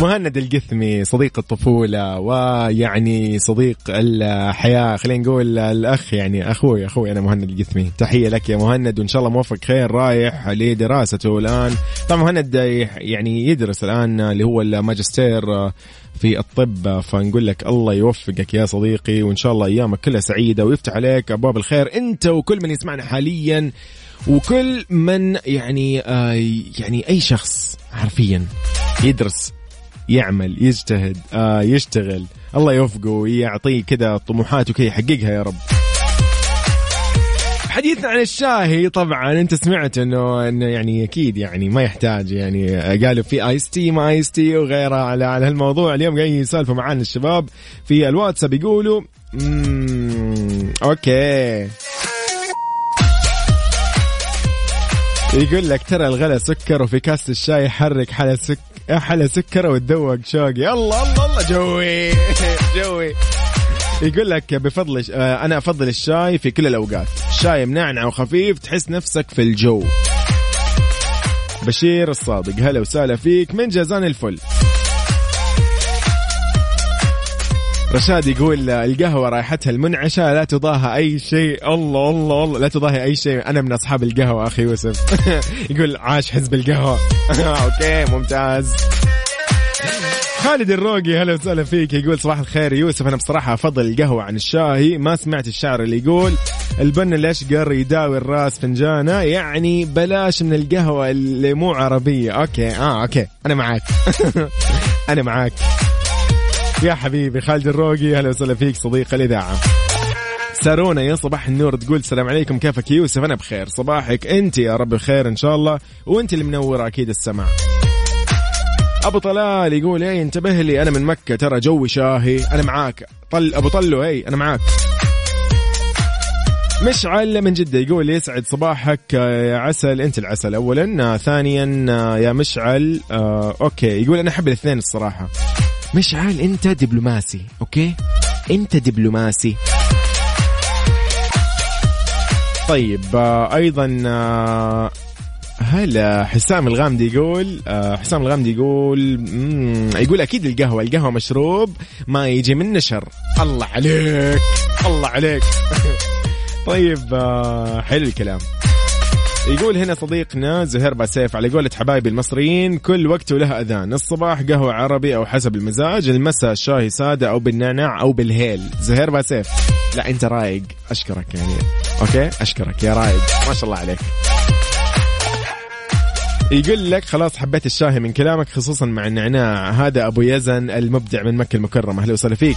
مهند القثمي صديق الطفولة ويعني صديق الحياة خلينا نقول الأخ يعني أخوي أخوي أنا مهند القثمي. تحية لك يا مهند وإن شاء الله موفق خير رايح لدراسته الآن. طبعا مهند يعني يدرس الآن اللي هو الماجستير في الطب فنقول لك الله يوفقك يا صديقي وإن شاء الله أيامك كلها سعيدة ويفتح عليك أبواب الخير. أنت وكل من يسمعنا حاليا وكل من يعني آه يعني أي شخص حرفيا يدرس يعمل يجتهد آه يشتغل. الله يوفقه ويعطيه كذا طموحات وكذا يحققها يا رب. حديثنا عن الشاهي طبعا أنت سمعت انه إنه يعني أكيد يعني ما يحتاج يعني قالوا في ice tea ما ice tea وغيرها على على هالموضوع. اليوم قاعدين يسالفوا معانا الشباب في الواتساب يقولوا okay. يقول لك ترى الغلا سكر وفي كاسة الشاي حرك حلا سك حلا سكر وتذوق شوقي الله الله الله جوي. *laughs* جوي. يقول لك بفضل آه، أنا أفضل الشاي في كل الأوقات. الشاي منعنع وخفيف تحس نفسك في الجو. بشير الصادق هلا وسهلا فيك من جازان الفل. رشاد يقول القهوة رائحتها المنعشة لا تضاهى أي شيء. الله الله الله. لا تضاهي أي شيء. أنا من أصحاب القهوة أخي يوسف. *laughs* يقول عاش حزب القهوة. *laughs* أوكي ممتاز. خالد الروقي هلا وسهلا فيك. يقول صباح الخير يوسف. أنا بصراحة أفضل القهوة عن الشاي ما سمعت الشعر اللي يقول البن الأشقر يداوي الراس فنجانة. يعني بلاش من القهوة اللي مو عربية. okay آه okay. أنا معاك. *laughs* أنا معاك. يا حبيبي خالد الروقي هلا وسهلا فيك صديق الإذاعة. سارونا يا صباح النور تقول السلام عليكم كيفك يوسف؟ أنا بخير. صباحك أنت يا رب بخير إن شاء الله وأنت اللي أكيد السماع أبو طلال يقول إيه انتبه لي أنا من مكة ترى جوي شاهي أنا معاك. طل أبو طلو اي أنا معاك. مشعل من جدة يقول يسعد صباحك يا عسل. أنت العسل اولا. آه، ثانيا آه، يا مشعل آه، okay. يقول أنا أحب الاثنين الصراحة. مشعل انت دبلوماسي okay؟ انت دبلوماسي. طيب آه، أيضا آه، هلا حسام الغامدي يقول آه، حسام الغامدي يقول يقول أكيد القهوة القهوة مشروب ما يجي من نشر. الله عليك الله عليك. *laughs* طيب حلو الكلام. يقول هنا صديقنا زهير باسيف على قولة حبايبي المصريين كل وقت له أذان الصباح قهوة عربي أو حسب المزاج المساء شاي سادة أو بالنعناع أو بالهيل. زهير باسيف لا أنت رايق. أشكرك يعني. okay؟ أشكرك يا رايق. ما شاء الله عليك. يقول لك خلاص حبيت الشاهي من كلامك خصوصا مع النعناع. هذا أبو يزن المبدع من مكة المكرمة. أهلا وسهلا فيك.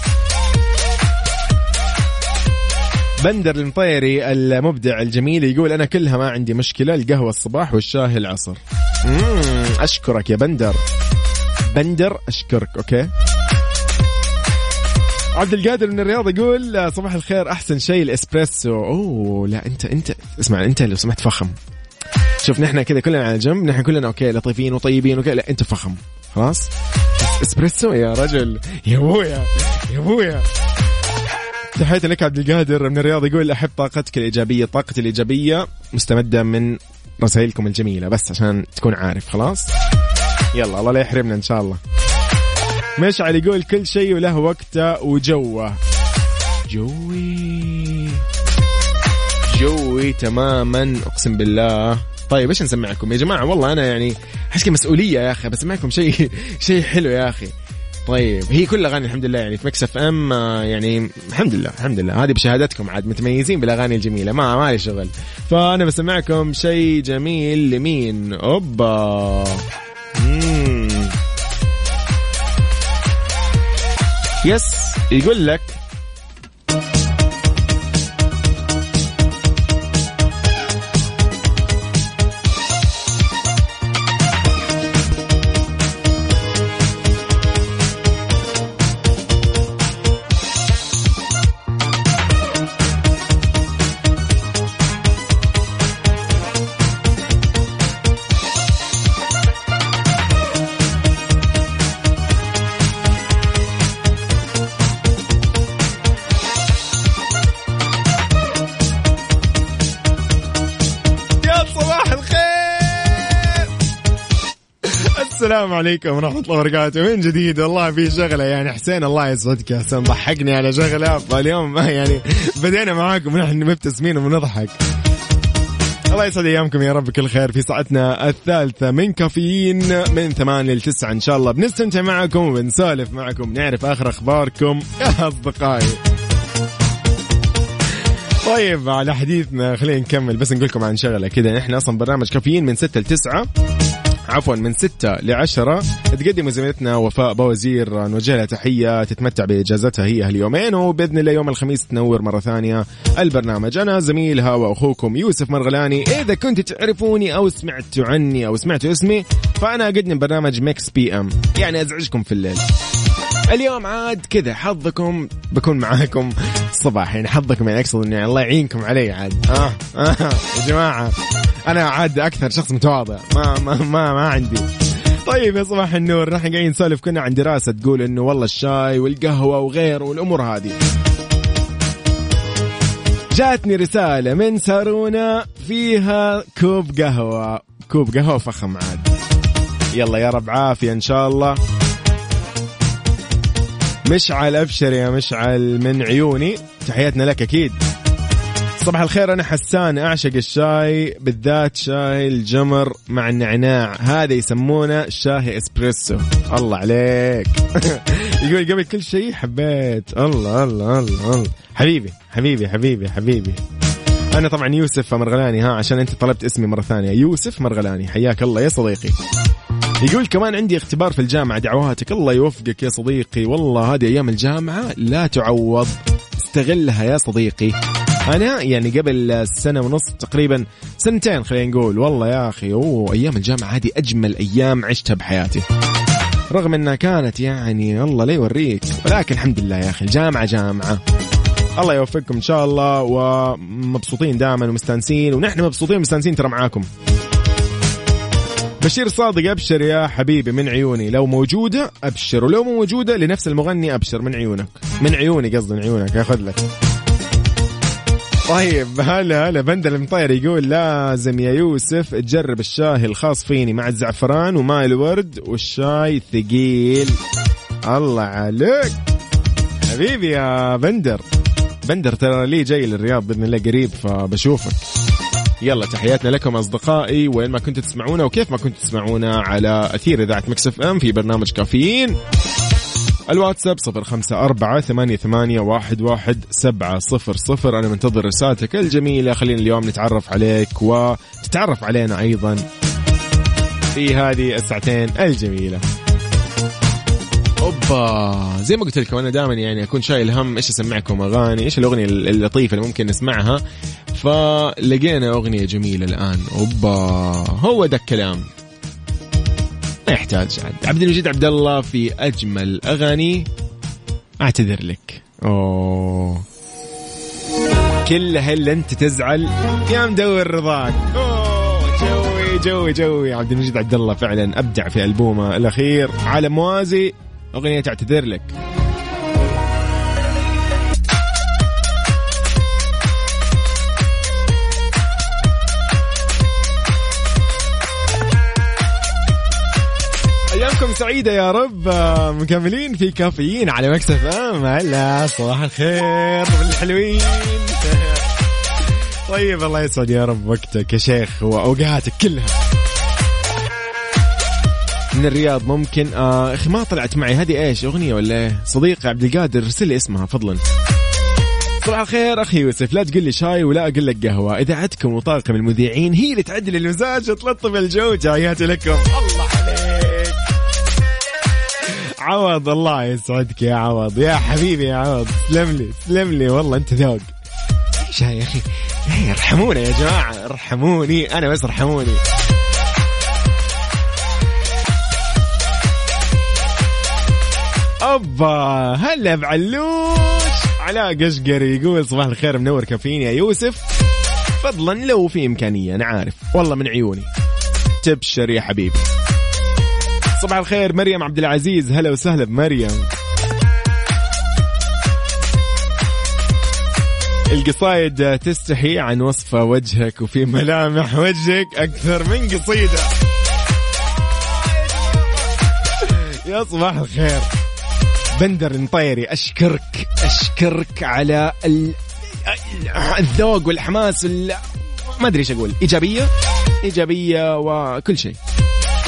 بندر المطيري المبدع الجميل يقول أنا كلها ما عندي مشكلة القهوة الصباح والشاي العصر. أشكرك يا بندر. بندر أشكرك okay. عبد القادر من الرياض يقول صباح الخير أحسن شيء الإسبريسو. أوه لا أنت أنت اسمع أنت لو سمحت فخم. شوف نحن كذا كلنا على جنب نحن كلنا okay لطيفين وطيبين وكذا لا انت فخم. خلاص؟ إسبريسو يا رجل. يا ابويا يا ابويا تحياتي لك عبد القادر من الرياض يقول أحب طاقتك الإيجابية طاقتي الإيجابية مستمدة من رسائلكم الجميلة بس عشان تكون عارف خلاص؟ يلا الله لا يحرمنا إن شاء الله. مشعل يقول كل شيء وله وقته وجوه. جوي. جوي تماما أقسم بالله. طيب إيش نسمعكم؟ يا جماعة والله أنا يعني أحس مسؤولية يا أخي بسمعكم شيء شيء حلو يا أخي. طيب. هي كل أغاني الحمد لله يعني في Mix FM آه، يعني الحمد لله الحمد لله. هذه بشهادتكم عاد متميزين بالأغاني الجميلة ما ما لي شغل. فأنا بسمعكم شيء جميل لمين؟ أوبا. مم. يس يقول لك السلام عليكم ورحمة الله وبركاته. من جديد؟ والله في شغلة. يعني حسين الله يسعدك يا حسين ضحكني على شغلة. فاليوم يعني بدينا معاكم ونحن مبتسمين وبنضحك. الله يسعد أيامكم يا رب. كل خير في ساعتنا الثالثة من كافيين من ثمانية لتسعة إن شاء الله. بنستمتع معكم وبنسولف معكم. نعرف آخر أخباركم يا أصدقائي. طيب على حديثنا خلينا نكمل. بس نقول لكم عن شغلة كذا إحنا أصلا برنامج كافيين من 6 ل 9 عفوا من 6 ل 10 تقدم زميلتنا وفاء بوزير نوجه لها تحية تتمتع بإجازتها هي هاليومين وبإذن الله يوم الخميس تنور مرة ثانية البرنامج. أنا زميلها واخوكم يوسف مرغلاني. إذا كنتوا تعرفوني أو سمعتوا عني أو سمعتوا اسمي فأنا اقدم برنامج Mix PM. يعني أزعجكم في الليل. اليوم عاد كذا حظكم بكون معاكم الصباح يعني حظكم يعني أقصد إني الله يعينكم علي عاد. آه, آه *laughs* يا جماعة أنا عاد أكثر شخص متواضع. ما ما ما, ما عندي. طيب يا صباح النور نحن قاعدين نسولف كنا عن دراسة تقول إنه والله الشاي والقهوة وغيره والأمور هذه. جاتني رسالة من سارونا فيها كوب قهوة. كوب قهوة فخم عاد. يلا يا رب عافية إن شاء الله. مشعل أبشر يا مشعل من عيوني. تحياتنا لك أكيد. صباح الخير أنا حسان أعشق الشاي بالذات شاي الجمر مع النعناع. هذا يسمونه شاي إسبريسو. الله عليك. *laughs* يقول قبل كل شيء حبيت. الله الله الله الله. حبيبي حبيبي حبيبي حبيبي. أنا طبعا يوسف مرغلاني ها عشان أنت طلبت اسمي مرة ثانية. يوسف مرغلاني حياك الله يا صديقي. يقول كمان عندي اختبار في الجامعة دعواتك الله يوفقك يا صديقي. والله هذه أيام الجامعة لا تعوض استغلها يا صديقي. أنا يعني قبل سنة ونص تقريبا سنتين خلينا نقول. والله يا أخي أوه أيام الجامعة هذه أجمل أيام عشتها بحياتي. رغم أنها كانت يعني الله لا يوريك ولكن الحمد لله يا أخي الجامعة جامعة. الله يوفقكم إن شاء الله ومبسوطين دائما ومستانسين ونحن مبسوطين ومستانسين ترى معاكم. بشير صادق أبشر يا حبيبي من عيوني. لو موجودة أبشر ولو مو موجودة لنفس المغني أبشر من عيونك. من عيوني قصدي من عيونك أخذ لك. طيب هلا هلا بندر المطير يقول لازم يا يوسف تجرب الشاي الخاص فيني مع الزعفران وماء الورد والشاي ثقيل الله عليك. حبيبي يا بندر. بندر ترى لي جاي للرياض بإذن الله قريب فبشوفك. يلا تحياتنا لكم أصدقائي وين ما كنتوا تسمعونا وكيف ما كنتوا تسمعونا على أثير إذاعة Mix FM في برنامج كافيين. الواتساب صفر خمسة أربعة ثمانية, ثمانية واحد, واحد سبعة صفر صفر. أنا منتظر رسالتك الجميلة. خلينا اليوم نتعرف عليك وتتعرف علينا أيضا في هذه الساعتين الجميلة. أوبا. زي ما قلت لكم أنا دائما يعني أكون شايل هم إيش أسمعكم أغاني إيش الأغنية اللطيفة اللي ممكن نسمعها. فلقينا أغنية جميلة الآن. أوبا. هو ده الكلام. ما يحتاج. عبد المجيد عبد الله في أجمل أغاني. أعتذر لك. أوه. كلها إلا أنت تزعل. يا مدور رضاك. أوه. جوي جوي جوي. عبد المجيد عبد الله فعلا أبدع في ألبومه الأخير. على موازي. أغنية اعتذر لك. أيامكم سعيدة يا رب مكملين في كافيين على مكسف إم. هلا صباح الخير بالحلوين *laughs* طيب الله يسعد يا رب وقتك يا شيخ وأوقاتك كلها. من الرياض ممكن. آه أخي ما طلعت معي. هذه إيش؟ أغنية ولا إيه؟ صديقي عبد القادر ارسل لي اسمها فضلا صباح الخير أخي يوسف. لا تقول لي شاي ولا أقول لك قهوة. اذاعتكم وطاقم المذيعين هي اللي تعدل المزاج وتلطف الجو تحياتي لكم. الله عليك. عوض الله يسعدك يا عوض. يا حبيبي يا عوض. تسلم لي تسلم لي. والله أنت ذوق. إيش يا أخي. إيه، ارحمونا يا جماعة. ارحموني. أنا بس ارحموني. اوبا هلا بعلوش علاء قشقري يقول صباح الخير منور كافيين يا يوسف. فضلا لو في إمكانية أنا عارف. والله من عيوني. تبشر يا حبيبي. صباح الخير مريم عبد العزيز. هلا وسهلا بمريم. القصايد تستحي عن وصف وجهك وفي ملامح وجهك أكثر من قصيدة. يا صباح الخير. بندر المطيري أشكرك أشكرك على ال... الذوق والحماس وال... ما أدري إيش أقول. إيجابية؟ إيجابية وكل شيء.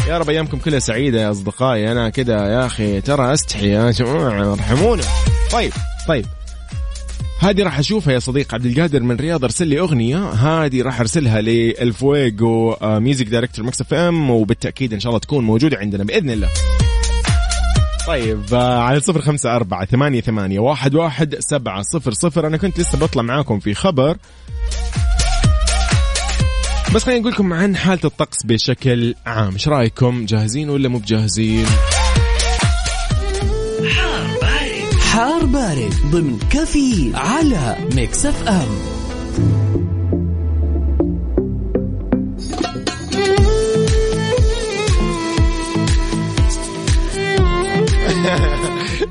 يا رب أيامكم كلها سعيدة يا أصدقائي. أنا كذا يا أخي ترى أستحي يا جماعة ارحمونا. طيب طيب. هذه راح أشوفها يا صديق عبد القادر من الرياض أرسل لي أغنية. هذه راح أرسلها للفويجو آه، music director Mix FM وبالتأكيد إن شاء الله تكون موجودة عندنا بإذن الله. طيب آه، على صفر خمسة أربعة ثمانية ثمانية واحد واحد سبعة صفر صفر. أنا كنت لسه بطلع معاكم في خبر. بس خلينا نقول لكم عن حالة الطقس بشكل عام. إيش رأيكم؟ جاهزين ولا مو بجاهزين؟ حار بارد ضمن كفي على Mix FM.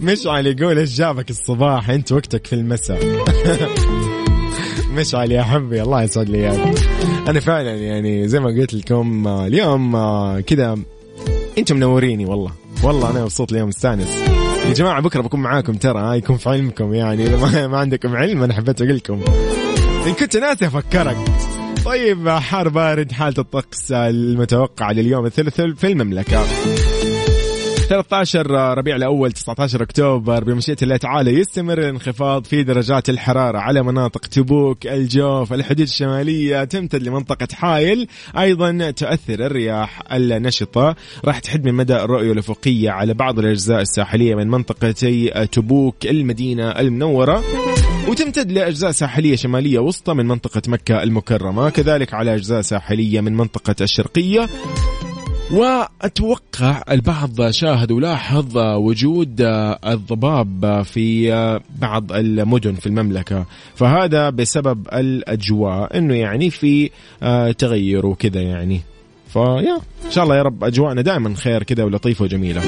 مشعل يقول إيش جابك الصباح؟ أنت وقتك في المساء. *laughs* مشعل يا حبي الله يسعد لي إياك. أنا فعلا يعني زي ما قلت لكم آه، اليوم آه، كذا أنتم منوريني والله. والله أنا مبسوط اليوم مستانس. يا جماعة بكرة بكون معاكم ترى ها يكون في علمكم يعني. إذا *laughs* ما, عندكم علم أنا حبيت أقول لكم. إن كنت ناسي أفكرك. طيب حار بارد حالة الطقس المتوقعة لليوم الثلاث في المملكة. 13 ربيع الأول 19 أكتوبر بمشيئة الله تعالى يستمر الانخفاض في درجات الحرارة على مناطق تبوك، الجوف، الحدود الشمالية تمتد لمنطقة حايل، أيضا تؤثر الرياح النشطة. راح تحد من مدى الرؤية الأفقية على بعض الأجزاء الساحلية من منطقتي تبوك المدينة المنورة. وتمتد لأجزاء ساحلية شمالية وسطى من منطقة مكة المكرمة كذلك على أجزاء ساحلية من منطقة الشرقية. وأتوقع البعض شاهد ولاحظ وجود الضباب في بعض المدن في المملكة. فهذا بسبب الأجواء إنه يعني في تغير وكذا يعني. فيا إن شاء الله يا رب أجواءنا دائما خير كذا ولطيفة وجميلة.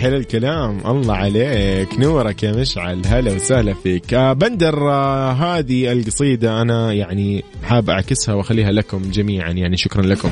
حلو الكلام. الله عليك. نورك يا مشعل. هلا وسهلا فيك. آه، بندر آه، هذه القصيدة أنا يعني حاب أعكسها وأخليها لكم جميعا. يعني شكرا لكم.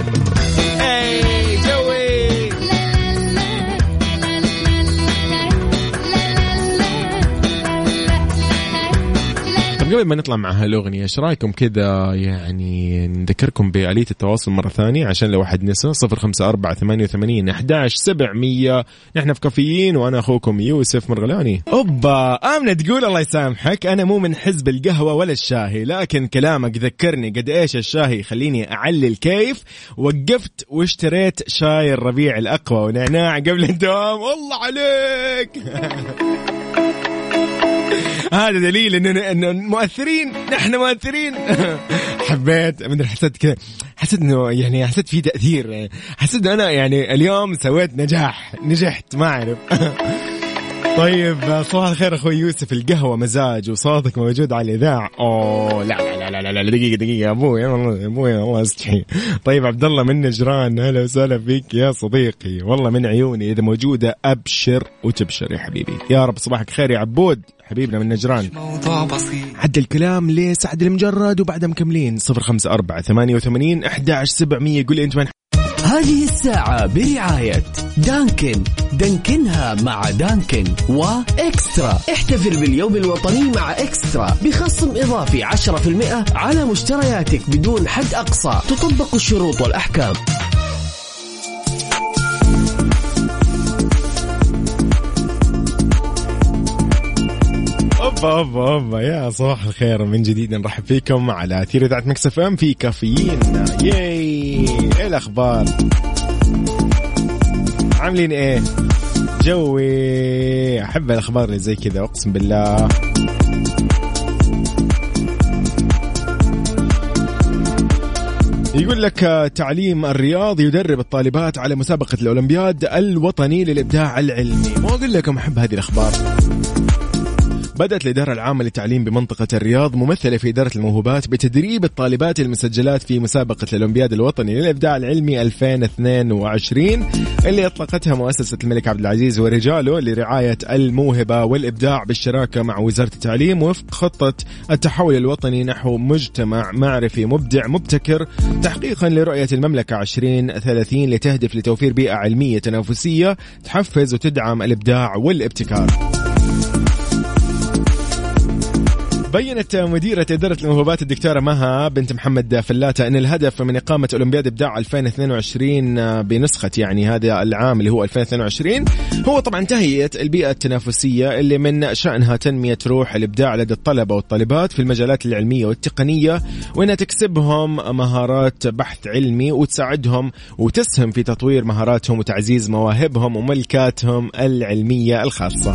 قبل ما نطلع مع هالأغنية. إيش رأيكم كذا يعني نذكركم بآلية التواصل مرة ثانية عشان لو أحد نسى؟ صفر خمسة أربعة ثمانية وثمانين أحداش سبعمية نحن في كافيين وأنا أخوكم يوسف مرغلاني. أوبا آمنة تقول الله يسامحك أنا مو من حزب القهوة ولا الشاهي لكن كلامك ذكرني قد إيش الشاهي يخليني أعلي الكيف وقفت واشتريت شاي الربيع الأقوى ونعناع قبل الدوام. والله عليك! *laughs* هذا دليل انه انه مؤثرين نحن مؤثرين. *laughs* حبيت مدري حسيت كذا حسيت إنه يعني حسيت في تأثير. حسيت أنا يعني اليوم سويت نجاح نجحت ما أعرف. *laughs* طيب صباح الخير أخوي يوسف القهوة مزاج وصوتك موجود على الاذاعه أوه لا لا لا لا, لا, دقيقة دقيقة أبوي والله أبوي الله أستحي. طيب عبد الله من نجران أهلا وسهلا فيك يا صديقي. والله من عيوني إذا موجودة أبشر وتبشر يا حبيبي. يا رب صباحك خير يا عبود حبيبنا من نجران. موضوع بسيط. عد الكلام لسعد المجرد وبعدها مكملين. صفر خمسة أربعة ثمانية وثمانين أحداش سبعمية. قول لي أنت من هذه الساعة برعاية Dunkin'. دانكنها مع Dunkin' و eXtra. احتفل باليوم الوطني مع eXtra. بخصم إضافي 10% على مشترياتك بدون حد أقصى. تطبق الشروط والأحكام. اوبا اوبا اوبا يا صباح الخير من جديد نرحب فيكم على أثير إذاعة Mix FM في كافيين. ياي إيه الأخبار؟ عاملين إيه؟ جوي. أحب الأخبار اللي زي كذا أقسم بالله. يقول لك تعليم الرياض يدرب الطالبات على مسابقة الأولمبياد الوطني للإبداع العلمي. ما أقول لكم أحب هذه الأخبار. بدأت الإدارة العامة للتعليم بمنطقة الرياض ممثلة في إدارة الموهوبات بتدريب الطالبات المسجلات في مسابقة الأولمبياد الوطني للإبداع العلمي 2022 اللي أطلقتها مؤسسة الملك عبد العزيز ورجاله لرعاية الموهبة والإبداع بالشراكة مع وزارة التعليم وفق خطة التحول الوطني نحو مجتمع معرفي مبدع مبتكر تحقيقا لرؤية المملكة 2030 لتهدف لتوفير بيئة علمية تنافسية تحفز وتدعم الإبداع والابتكار. بينت مديرة إدارة الموهوبات الدكتورة مها بنت محمد فلاتة أن الهدف من إقامة أولمبياد إبداع 2022 بنسخة يعني هذا العام اللي هو 2022 هو طبعا تهيئة البيئة التنافسية اللي من شأنها تنمية روح الإبداع لدى الطلبة والطالبات في المجالات العلمية والتقنية وأنها تكسبهم مهارات بحث علمي وتساعدهم وتسهم في تطوير مهاراتهم وتعزيز مواهبهم وملكاتهم العلمية الخاصة.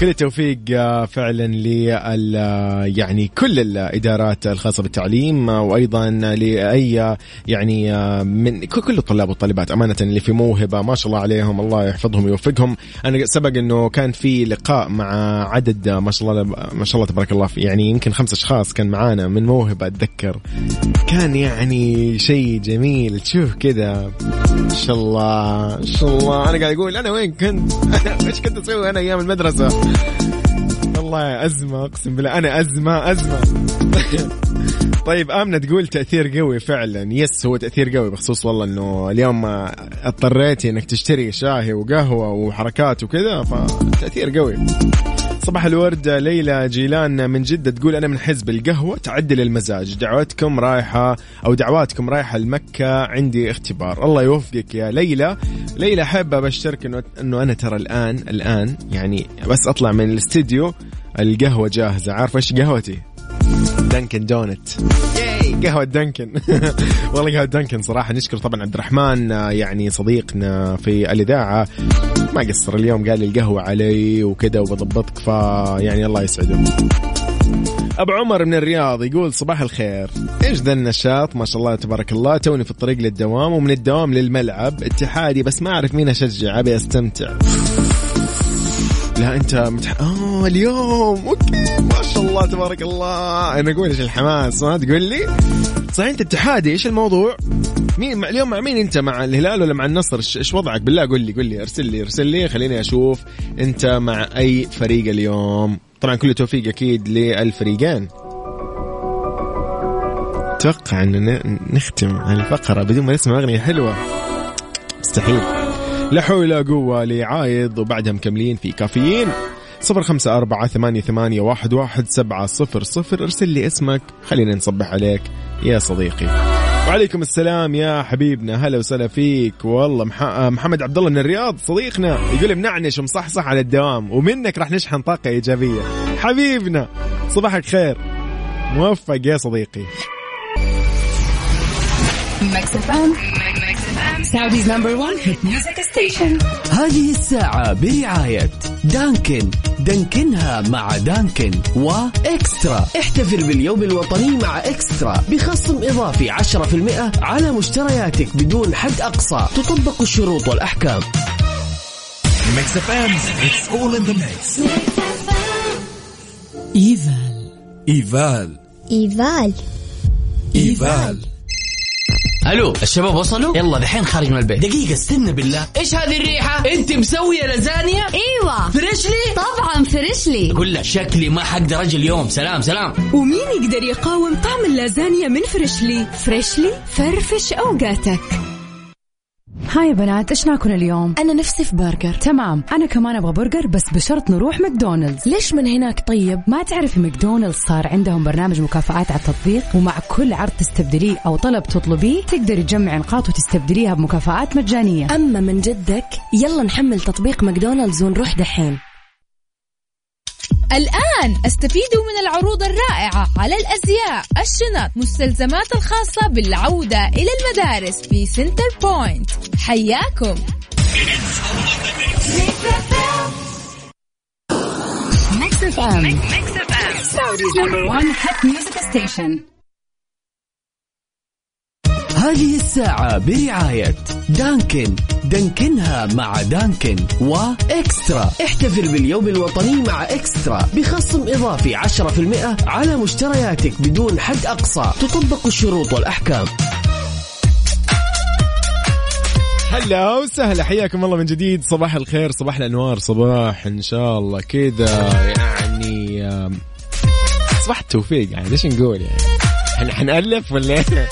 كل التوفيق آه، فعلا لل آه، يعني كل الإدارات الخاصة بالتعليم آه، وأيضا لأي يعني من كل الطلاب والطالبات أمانة اللي في موهبة ما شاء الله عليهم الله يحفظهم ويوفقهم. أنا سبق إنه كان في لقاء مع عدد ما شاء الله ما شاء الله تبارك الله في يعني يمكن خمس أشخاص كان معانا من موهبة أتذكر. كان يعني شيء جميل تشوف كذا. ما شاء الله ما شاء الله. أنا قاعد أقول أنا وين كنت؟ *laughs* إيش كنت أسوي أنا أيام المدرسة؟ والله أزمة أقسم بالله. أنا أزمة أزمة. *laughs* طيب آمنة تقول تأثير قوي فعلا. يس هو تأثير قوي بخصوص والله أنه اليوم اضطريتي أنك تشتري شاهي وقهوة وحركات وكذا فتأثير قوي. صباح الورد ليلى جيلان من جدة تقول أنا من حزب القهوة تعدل المزاج دعوتكم رايحة أو دعواتكم رايحة لمكة عندي اختبار. الله يوفقك يا ليلى. ليلى حابة أبشرك إنه إنه أنا ترى الآن الآن يعني بس أطلع من الاستديو القهوة جاهزة. عارف إيش قهوتي؟ Dunkin Donuts. yay قهوة Dunkin. *laughs* والله قهوة Dunkin صراحة. نشكر طبعا عبد الرحمن يعني صديقنا في الإذاعة. ما قصر اليوم قال القهوة علي وكذا وبضبطك فيعني الله يسعده أبو عمر من الرياض يقول صباح الخير. إيش ذا النشاط؟ ما شاء الله تبارك الله. توني في الطريق للدوام ومن الدوام للملعب. اتحادي بس ما أعرف مين اشجع أبي أستمتع. لا أنت متح... آه اليوم أوكي ما شاء الله تبارك الله. أنا أقول إيش الحماس ما تقول لي؟ صحيح أنت اتحادي إيش الموضوع؟ مين مع اليوم مع مين أنت؟ مع الهلال ولا مع النصر؟ إيش وضعك؟ بالله قول لي قول لي أرسل لي أرسل لي. خليني أشوف أنت مع أي فريق اليوم. طبعا كل التوفيق أكيد للفريقين. أتوقع أن نختم الفقرة بدون ما نسمع أغنية حلوة. مستحيل. لا حول ولا قوة لعايض وبعدها مكملين في كافيين. صفر خمسة أربعة ثمانية, ثمانية واحد, واحد سبعة صفر صفر. ارسل لي اسمك خلينا نصبح عليك يا صديقي. وعليكم السلام يا حبيبنا هلا وسهلا فيك. والله مح... محمد عبد الله من الرياض صديقنا يقول منعنش ومصحصح على الدوام ومنك راح نشحن طاقة إيجابية. حبيبنا صباحك خير. موفق يا صديقي. Saudi's number 1 hit music station هذه الساعة برعاية Dunkin. Dunkin ها مع Dunkin و eXtra احتفل باليوم الوطني مع eXtra. بخصم إضافي 10% على مشترياتك بدون حد أقصى. تطبق الشروط والأحكام. Mix FM it's all in the mix إيفال. ايفال إيفال. ايفال ألو الشباب وصلوا؟ يلا دحين خارج من البيت. دقيقة استنى بالله. إيش هذه الريحة؟ أنت مسوية لازانيا؟ إيوه. Freshly؟ طبعا Freshly. قول له شكلي ما حقدر أجي اليوم. سلام سلام. ومين يقدر يقاوم طعم اللازانيا من Freshly؟ Freshly فرفش أوقاتك. هاي يا بنات إيش ناكل اليوم؟ أنا نفسي في برجر تمام أنا كمان أبغى برجر بس بشرط نروح ماكدونالدز ليش من هناك طيب؟ ما تعرفي ماكدونالدز صار عندهم برنامج مكافآت على التطبيق ومع كل عرض تستبدليه أو طلب تطلبيه تقدري تجمعي نقاط وتستبدليها بمكافآت مجانية أما من جدك يلا نحمل تطبيق ماكدونالدز ونروح دحين الآن استفيدوا من العروض الرائعة على الأزياء الشنط مستلزمات الخاصة بالعودة إلى المدارس في Centrepoint حياكم. Mix FM Mix FM Saudi's number 1 hit music station هذه الساعة برعاية دانكن. دانكنها مع دانكن وإكسترا. احتفل باليوم الوطني مع إكسترا. بخصم إضافي 10% على مشترياتك بدون حد أقصى. تطبق الشروط والأحكام. هلا وسهلا حياكم الله من جديد. صباح الخير صباح الأنوار صباح إن شاء الله. كذا يعني صباح التوفيق يعني ليش نقول يعني؟ إحنا حنألف ولا إيه؟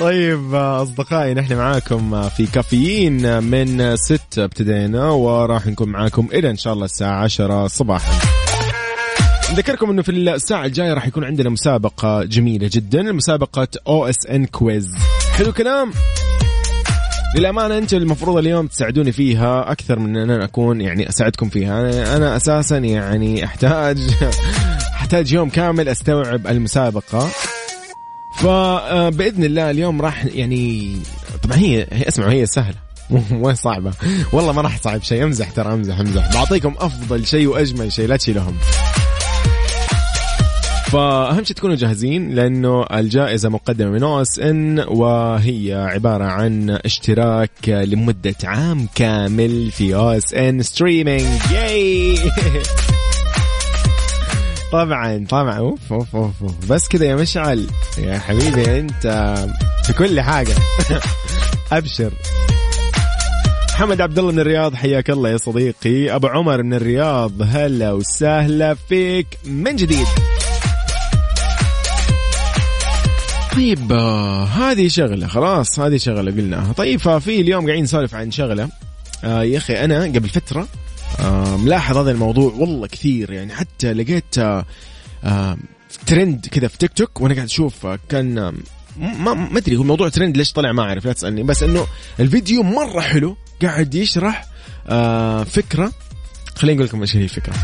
طيب أصدقائي نحن معاكم في كافيين من ستة ابتدينا وراح نكون معاكم إلى إن شاء الله الساعة عشرة صباحا. نذكركم إنه في الساعة الجاية راح يكون عندنا مسابقة جميلة جدا مسابقة OSN quiz. حلو كلام للأمانة أنتم المفروض اليوم تساعدوني فيها أكثر من أن أنا أكون يعني أساعدكم فيها. أنا, أنا أساسا يعني أحتاج *laughs* أحتاج يوم كامل أستوعب المسابقة. فبإذن الله اليوم راح يعني طبعا هي, اسمعوا هي سهلة. *laughs* مو صعبة؟ والله ما راح أصعب شيء. امزح ترى امزح امزح. بعطيكم أفضل شيء وأجمل شيء لا تشيلهم فأهم شيء تكونوا جاهزين لأنه الجائزة مقدمة من OSN وهي عبارة عن اشتراك لمدة عام كامل في OSN streaming yay طبعا طبعا. أوف أوف أوف أوف. بس كذا يا مشعل يا حبيبي أنت في كل حاجة. *laughs* أبشر. محمد عبد الله من الرياض حياك الله يا صديقي. أبو عمر من الرياض هلا وسهلا فيك من جديد. طيب آه هذه شغلة خلاص هذه شغلة قلناها. طيب ففي اليوم قاعدين نسولف عن شغلة. آه يا أخي أنا قبل فترة آه ملاحظ هذا الموضوع والله كثير يعني حتى لقيت ترند كذا في تيك توك وأنا قاعد أشوف آه كان ما ما أدري هو الموضوع ترند ليش طلع ما أعرف لا تسألني بس إنه الفيديو مرة حلو قاعد يشرح آه فكرة خليني أقول لكم إيش هي الفكرة.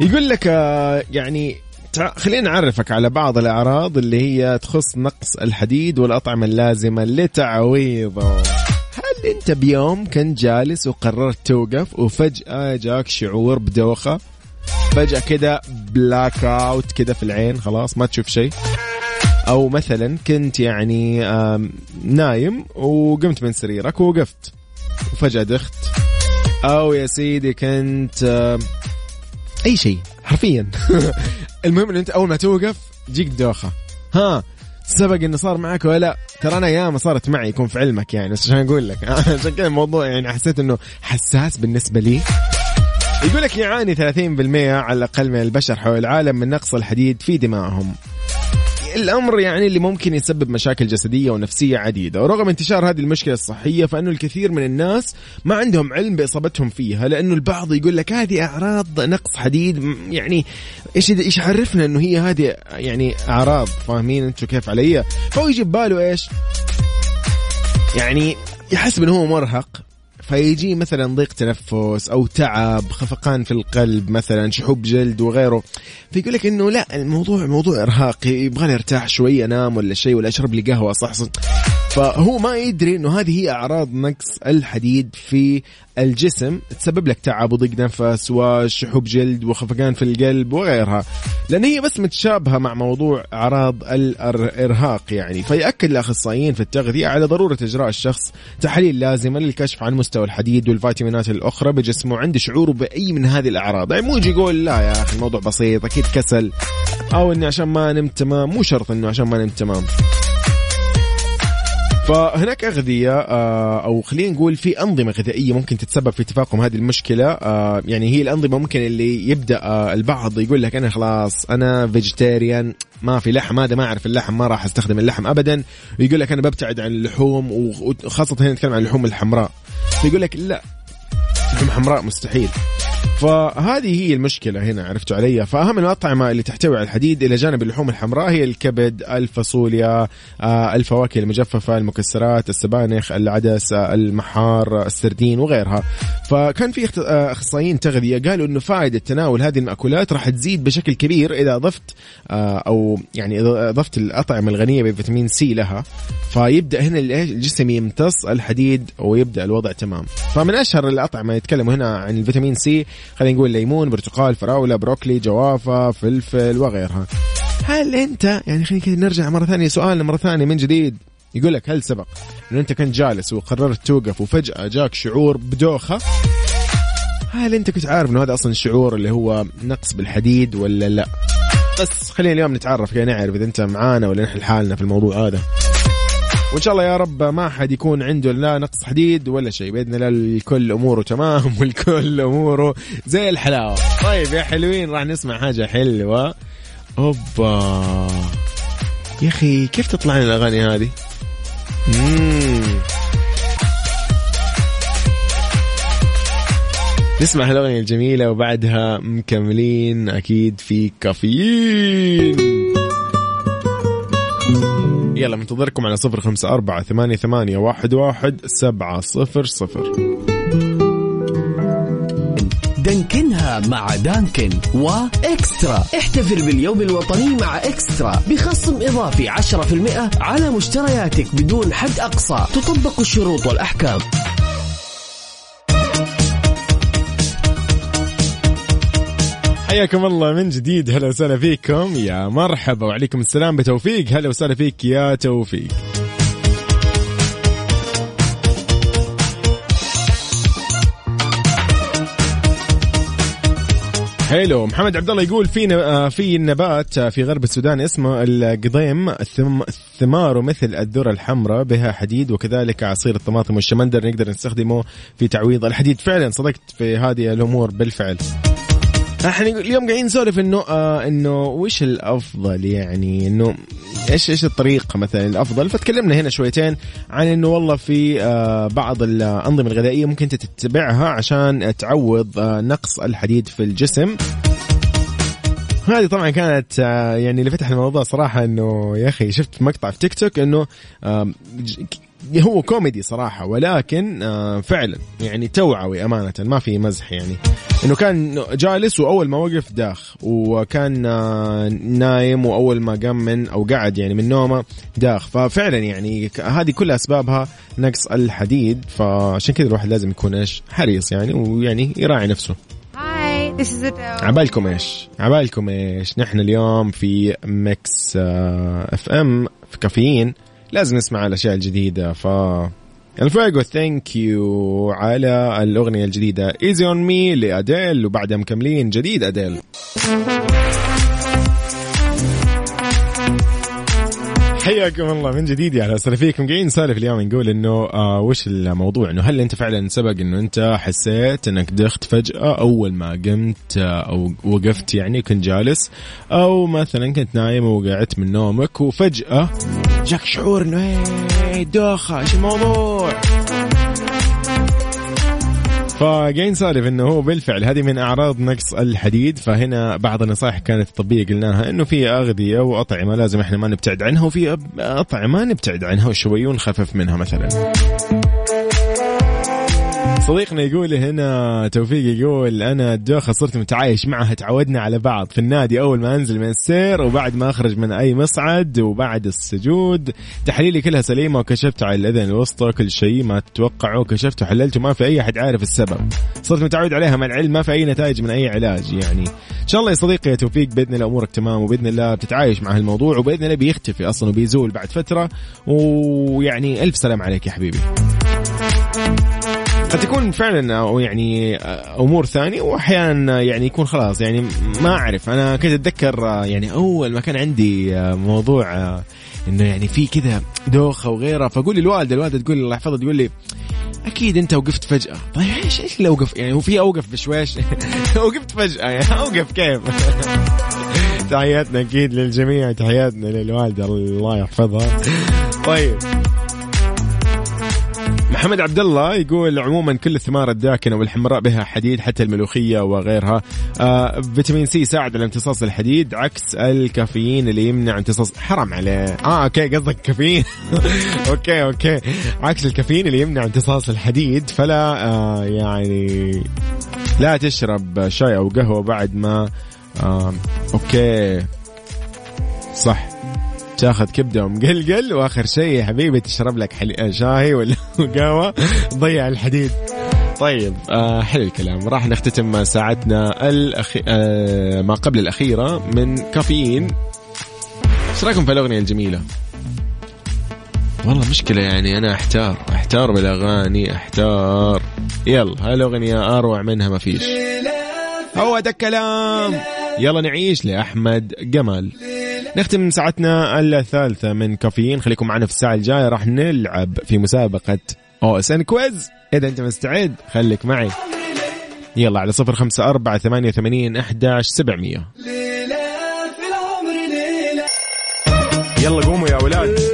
يقول لك آه، يعني تع- خلينا نعرفك على بعض الأعراض اللي هي تخص نقص الحديد والأطعمة اللازمة لتعويضه. أنت بيوم كنت جالس وقررت توقف وفجأة جاك شعور بدوخة؟ فجأة كده blackout كده في العين خلاص ما تشوف شيء؟ أو مثلا كنت يعني نايم وقمت من سريرك ووقفت وفجأة دخت. أو يا سيدي كنت أي شيء. حرفيا. *laughs* المهم انه أنت أول ما توقف تجيك دوخة. ها سبق إنه صار معك ولا لا؟ ترى أنا ياما صارت معي يكون في علمك يعني بس عشان أقول لك. *laughs* عشان كذا الموضوع يعني حسيت إنه حساس بالنسبة لي. يقول لك يعاني 30% على الأقل من البشر حول العالم من نقص الحديد في دمائهم. الأمر يعني اللي ممكن يسبب مشاكل جسدية ونفسية عديدة. ورغم انتشار هذه المشكلة الصحية فإنه الكثير من الناس ما عندهم علم بإصابتهم فيها لأنه البعض يقول لك هذه أعراض نقص حديد يعني إيش إيش عرفنا إنه هي هذه يعني أعراض؟ فاهمين أنتم كيف علي؟ فهو يجي بباله إيش؟ يعني يحسب إنه هو مرهق فيجي مثلا ضيق تنفس أو تعب خفقان في القلب مثلا شحوب جلد وغيره. فيقول لك إنه لا الموضوع موضوع ارهاق يبغى ارتاح شوي انام ولا شيء ولا اشرب لي قهوة صحصح فهو ما يدري إنه هذه هي أعراض نقص الحديد في الجسم تسبب لك تعب وضيق نفس وشحوب جلد وخفقان في القلب وغيرها. لأن هي بس متشابهة مع موضوع أعراض الإرهاق يعني. فيأكد الأخصائيين في التغذية على ضرورة إجراء الشخص تحاليل لازمة للكشف عن مستوى الحديد والفيتامينات الأخرى بجسمه. عند شعوره بأي من هذه الأعراض. يعني مو يجي يقول لا يا أخي الموضوع بسيط أكيد كسل أو إني عشان ما نمت تمام مو شرط إنه عشان ما نمت تمام. فهناك أغذية آه، أو خلينا نقول في أنظمة غذائية ممكن تتسبب في تفاقم هذه المشكلة. آه، يعني هي الأنظمة ممكن اللي يبدأ آه، البعض يقول لك أنا خلاص أنا فيجيتيريان ما في لحم هذا ما أعرف اللحم ما راح أستخدم اللحم أبدا. ويقول لك أنا ببتعد عن اللحوم وخاصة هنا نتكلم عن اللحوم الحمراء. فيقول لك لا لحوم حمراء مستحيل. فهذه هي المشكلة هنا عرفتوا علي؟ فأهم الأطعمة اللي تحتوي على الحديد إلى جانب اللحوم الحمراء هي الكبد الفاصوليا آه، الفواكه المجففة المكسرات السبانخ العدس المحار السردين وغيرها. فكان في آه، أخصائيين تغذية قالوا أنه فائدة تناول هذه المأكولات راح تزيد بشكل كبير إذا ضفت آه، أو يعني إذا ضفت الأطعمة الغنية بفيتامين سي لها. فيبدأ هنا؟ الجسم يمتص الحديد ويبدأ الوضع تمام. فمن أشهر الأطعمة يتكلموا هنا عن الفيتامين سي خلينا نقول ليمون برتقال فراولة بروكلي جوافة فلفل وغيرها. هل أنت يعني خلينا كذا نرجع مرة ثانية سؤال مرة ثانية من جديد. يقول لك هل سبق انه أنت كنت جالس وقررت توقف وفجأة جاك شعور بدوخة؟ هل أنت كنت عارف إنه هذا أصلا الشعور اللي هو نقص بالحديد ولا لا؟ بس خلينا اليوم نتعرف كذا نعرف إذا أنت معانا ولا نحن لحالنا في الموضوع هذا. وإن شاء الله يا رب ما حد يكون عنده لا نقص حديد ولا شيء. بإذن الله الكل أموره تمام *laughs* والكل أموره زي الحلاوة. طيب يا حلوين راح نسمع حاجة حلوة. أوبا. يا أخي كيف تطلع لنا الأغاني هذه. نسمع هالأغنية الجميلة وبعدها مكملين أكيد في كافيين. يلا منتظركم على صفر خمسة أربعة ثمانية, ثمانية واحد, واحد سبعة صفر صفر. دانكنها مع دانكن وإكسترا. احتفل باليوم الوطني مع إكسترا. بخصم إضافي 10% على مشترياتك بدون حد أقصى. تطبق الشروط والأحكام. حياكم الله من جديد. هلا وسهلا فيكم. يا مرحبا وعليكم السلام. بتوفيق. هلا وسهلا فيك يا توفيق. حلو محمد عبد الله يقول في آه، في نبات آه، في غرب السودان اسمه القضيم ثماره مثل الذرة الحمراء بها حديد وكذلك عصير الطماطم والشمندر. نقدر نستخدمه في تعويض الحديد. فعلا صدقت في هذه الأمور بالفعل. إحنا اليوم قاعدين نسولف إنه آه إنه وش الأفضل يعني؟ إنه إيش إيش الطريقة مثلا الأفضل؟ فتكلمنا هنا شويتين عن إنه والله في آه بعض الأنظمة الغذائية ممكن تتبعها عشان تعوض آه نقص الحديد في الجسم. هذه طبعا كانت آه، يعني اللي فتح الموضوع صراحة إنه يا أخي شفت مقطع في تيك توك إنه هو كوميدي صراحة ولكن آه، فعلا يعني توعوي أمانة ما في مزح يعني إنه كان جالس وأول ما وقف داخ وكان آه، نايم وأول ما قام من أو قعد يعني من نومه داخ ففعلا يعني هذه كلها أسبابها نقص الحديد فعشان كذا الواحد لازم يكون إيش حريص يعني ويعني يراعي نفسه. عبالكم إيش؟ عبالكم إيش؟ نحن اليوم في Mix آه، FM في كافيين لازم نسمع الأشياء الجديدة ف here we go thank you على الأغنية الجديدة Easy On Me لأديل وبعدها مكملين جديد أديل. حياكم الله من جديد يا أهلا فيكم قاعدين نسولف اليوم نقول إنه آه وش الموضوع؟ إنه هل أنت فعلا سبق إنه أنت حسيت إنك دخت فجأة أول ما قمت آه أو وقفت يعني كنت جالس أو مثلا كنت نايم وقعدت من نومك وفجأة جاك شعور إنه هي دوخة إيش الموضوع؟ فقاعدين نسولف إنه هو بالفعل هذه من أعراض نقص الحديد فهنا بعض النصائح كانت الطبية قلناها إنه في أغذية وأطعمة لازم إحنا ما نبتعد عنها وفي أطعمة نبتعد عنها شوي ونخفف منها مثلا. صديقنا يقول هنا توفيق يقول أنا الدوخة صرت متعايش معها تعودنا على بعض. في النادي أول ما أنزل من السير وبعد ما أخرج من أي مصعد وبعد السجود. تحاليلي كلها سليمة وكشفت على الأذن الوسطى كل شيء ما تتوقعه وكشفت وحللت وما في أي أحد عارف السبب. صرت متعود عليها مع العلم ما في أي نتائج من أي علاج يعني. إن شاء الله يا صديقي يا توفيق بإذن الله أمورك تمام وبإذن الله بتتعايش مع هالموضوع وبإذن الله بيختفي أصلا وبيزول بعد فترة. ويعني ألف سلام عليك يا حبيبي. قد تكون فعلا أو يعني أمور ثانية واحيانا يعني يكون خلاص يعني ما أعرف. أنا كنت أتذكر يعني أول ما كان عندي موضوع إنه يعني في كذا دوخة وغيرها فأقول للوالدة الوالدة تقول الله يحفظها تقول لي أكيد أنت وقفت فجأة. طيب إيش إيش اللي أوقف؟ يعني هو في أوقف بشويش؟ *laughs* وقفت فجأة يعني أوقف كيف؟ *laughs* تحياتنا أكيد للجميع تحياتنا للوالدة الله يحفظها. طيب. محمد عبد الله يقول عموما كل الثمار الداكنة والحمراء بها حديد حتى الملوخية وغيرها. آه فيتامين سي يساعد على امتصاص الحديد عكس الكافيين اللي يمنع امتصاص. حرام عليه. آه okay قصدك كافيين. *laughs* okay okay. عكس الكافيين اللي يمنع امتصاص الحديد فلا آه يعني لا تشرب شاي أو قهوة بعد ما آه okay. صح. تاخذ كبدة ومقلقل وآخر شيء يا حبيبي تشرب لك حلي... شاي ولا *laughs* قهوه تضيع الحديد. طيب آه حلو الكلام. راح نختتم ساعتنا الأخي... آه ما قبل الأخيرة من كافيين. إيش رأيكم في الأغنية الجميلة؟ والله مشكلة يعني أنا أحتار. أحتار بالأغاني أحتار. يلا هالأغنية أروع منها ما فيش. هو ده الكلام. يلا نعيش لأحمد جمال. نختم ساعتنا الثالثة من كافيين. خليكم معنا في الساعة الجاية. راح نلعب في مسابقة OSN Quiz. إذا أنت مستعد خليك معي. يلا على صفر خمسة أربعة ثمانية وثمانين أحداش سبعمية. يلا قوموا يا أولاد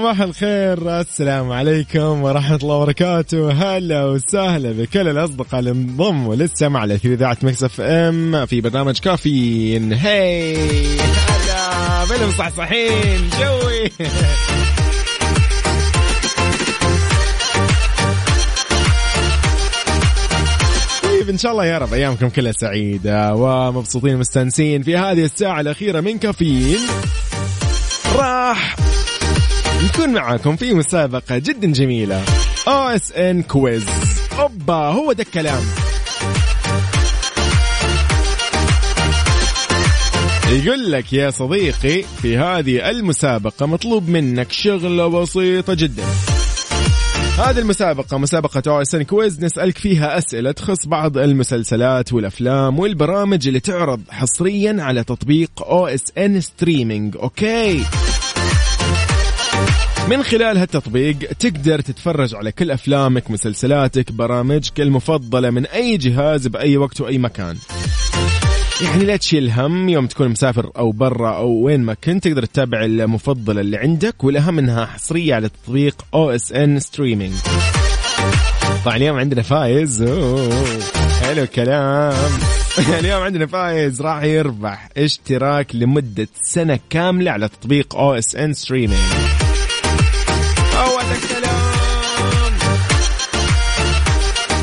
صباح الخير. السلام عليكم ورحمة الله وبركاته. هلا وسهلا بكل الأصدقاء اللي انضموا للسمع على أثير إذاعة Mix FM في برنامج كافيين hi. هلا بالمصحصحين جوي. طيب إن شاء الله يا رب أيامكم كلها سعيدة ومبسوطين ومستانسين في هذه الساعة الأخيرة من كافيين. راح نكون معاكم في مسابقة جدا جميلة. OSN Quiz. أوبا هو ده الكلام. يقول لك يا صديقي في هذه المسابقة مطلوب منك شغلة بسيطة جدا. هذه المسابقة مسابقة OSN Quiz نسألك فيها أسئلة تخص بعض المسلسلات والأفلام والبرامج اللي تعرض حصريا على تطبيق OSN Streaming. Okay؟ من خلال هالتطبيق تقدر تتفرج على كل أفلامك مسلسلاتك برامجك المفضلة من أي جهاز بأي وقت وأي مكان. يعني لا تشيل هم يوم تكون مسافر أو برا أو وين ما كنت تقدر تتابع المفضلة اللي عندك والأهم إنها حصرية على تطبيق OSN Streaming طبعا اليوم عندنا فايز. أوه. حلو الكلام. *laughs* اليوم عندنا فايز. راح يربح اشتراك لمدة سنة كاملة على تطبيق OSN Streaming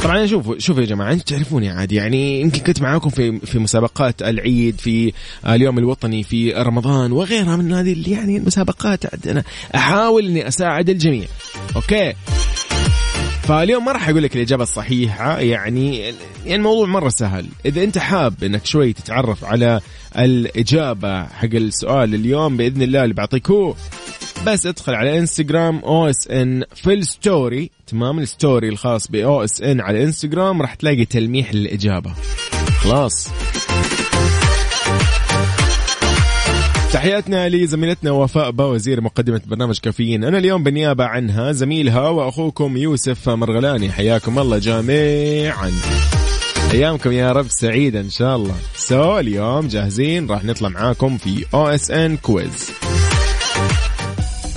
طبعا شوفوا شوفوا يا جماعة أنتم تعرفوني عادي يعني يمكن كنت معاكم في في مسابقات العيد في اليوم الوطني في رمضان وغيرها من هذه يعني المسابقات. عندنا أحاول إني أساعد الجميع. Okay؟ فاليوم ما راح أقول لك الإجابة الصحيحة يعني يعني الموضوع مرة سهل. إذا أنت حاب إنك شوي تتعرف على الإجابة حق السؤال اليوم بإذن الله اللي بعطيك هو بس ادخل على انستغرام OSN في ال story تمام؟ ال story الخاص ب OSN على انستغرام راح تلاقي تلميح للإجابة. خلاص. تحياتنا لزميلتنا وفاء باوزير مقدمة برنامج كافيين. أنا اليوم بالنيابة عنها زميلها وأخوكم يوسف مرغلاني. حياكم الله جميعا. أيامكم يا رب سعيدة إن شاء الله. So اليوم جاهزين؟ راح نطلع معاكم في OSN Quiz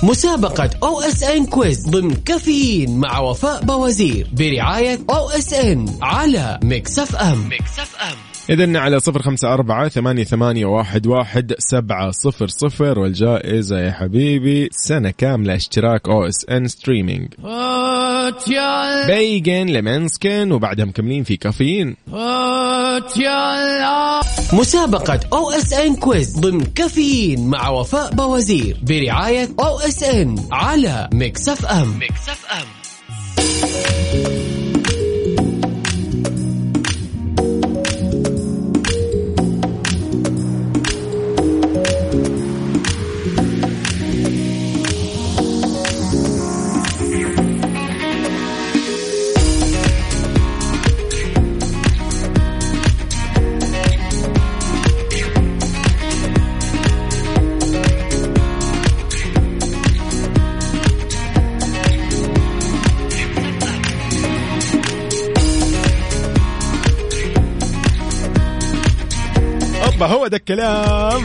مسابقة OSN Quiz ضمن كافيين مع وفاء بوازير برعاية أو إس إن على ميكس أف إم. ميكس أف إم. إذن على صفر خمسة أربعة ثمانية, ثمانية واحد, واحد سبعة صفر صفر والجائزة يا حبيبي سنة كاملة اشتراك OSN Streaming. Beggin' ل Måneskin وبعدها مكملين في كافيين. مسابقة OSN Quiz ضمن كافيين مع وفاء باوزير برعاية أو إس إن على ميكس إف إم. ميكس إف إم. ده الكلام.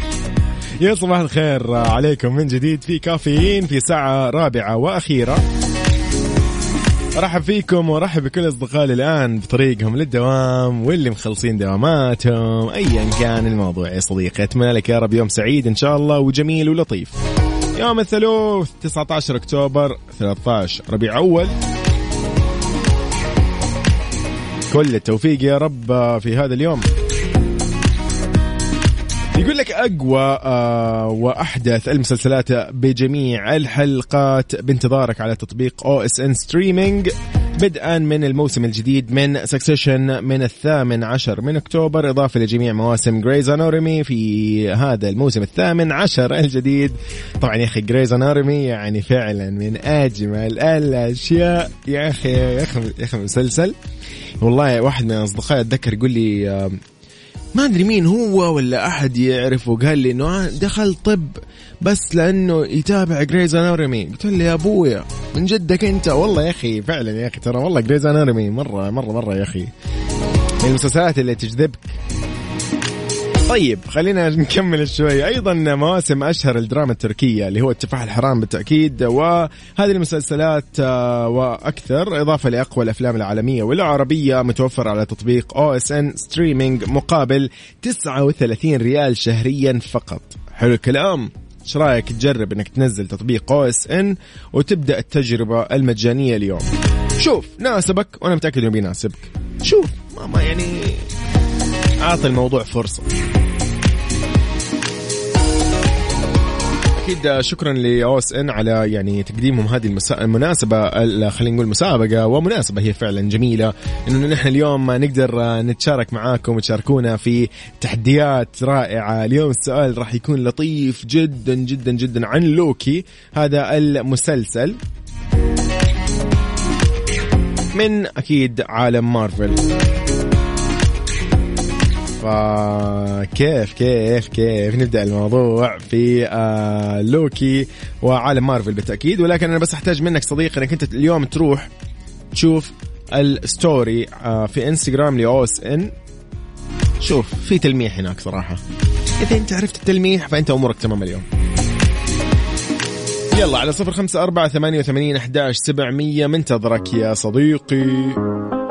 *laughs* يا صباح الخير عليكم من جديد في كافيين في ساعة رابعة وأخيرة. رحب فيكم ورحب بكل أصدقائي الآن بطريقهم للدوام واللي مخلصين دواماتهم. أيا كان الموضوع يا صديقي أتمنى لك يا رب يوم سعيد إن شاء الله وجميل ولطيف. يوم الثلاث 19 أكتوبر 13 ربيع أول. كل التوفيق يا رب في هذا اليوم. يقول لك أقوى آه وأحدث المسلسلات بجميع الحلقات. بانتظارك على تطبيق OSN Streaming بدءا من الموسم الجديد من Succession من الثامن عشر من أكتوبر. إضافة لجميع مواسم Grey's Anatomy في هذا الموسم الثامن عشر الجديد. طبعا يا أخي Grey's Anatomy يعني فعلا من أجمل الأشياء. يا أخي يا أخي يا أخي مسلسل. والله واحد من اصدقائي أتذكر يقول لي ما أدري مين هو ولا أحد يعرفه. قال لي إنه دخل طب بس لأنه يتابع Grey's Anatomy قلت له يا أبويا من جدك أنت؟ والله يا أخي فعلا يا أخي ترى والله Grey's Anatomy مرة مرة مرة يا أخي. من المسلسلات اللي تجذبك. طيب خلينا نكمل شوي. أيضا مواسم أشهر الدراما التركية اللي هو التفاح الحرام بالتأكيد وهذه المسلسلات آه، وأكثر إضافة لأقوى الأفلام العالمية والعربيه متوفر على تطبيق OSN Streaming مقابل 39 ريال شهريا فقط. حلو الكلام. إيش رأيك تجرب إنك تنزل تطبيق OSN وتبدأ التجربة المجانية اليوم؟ شوف ناسبك وأنا متأكد إنه بيناسبك. شوف ما, يعني اعطي الموضوع فرصة. أكيد شكرا ل OSN على يعني تقديمهم هذه المسا... المناسبة ال- خلينا نقول مسابقة ومناسبة هي فعلا جميلة. إنه نحن اليوم نقدر نتشارك معاكم وتشاركونا في تحديات رائعة. اليوم السؤال راح يكون لطيف جدا جدا جدا عن لوكي. هذا المسلسل من أكيد عالم مارفل. فكيف كيف كيف نبدأ الموضوع في آه لوكي وعالم مارفل بالتأكيد. ولكن أنا بس أحتاج منك صديقي إنك أنت اليوم تروح تشوف ال story آه في إنستغرام ل OSN. شوف في تلميح هناك صراحة. إذا أنت عرفت التلميح فأنت أمورك تمام اليوم. يلا على صفر خمسة أربعة ثمانية وثمانين أحداش سبعمية. منتظرك يا صديقي.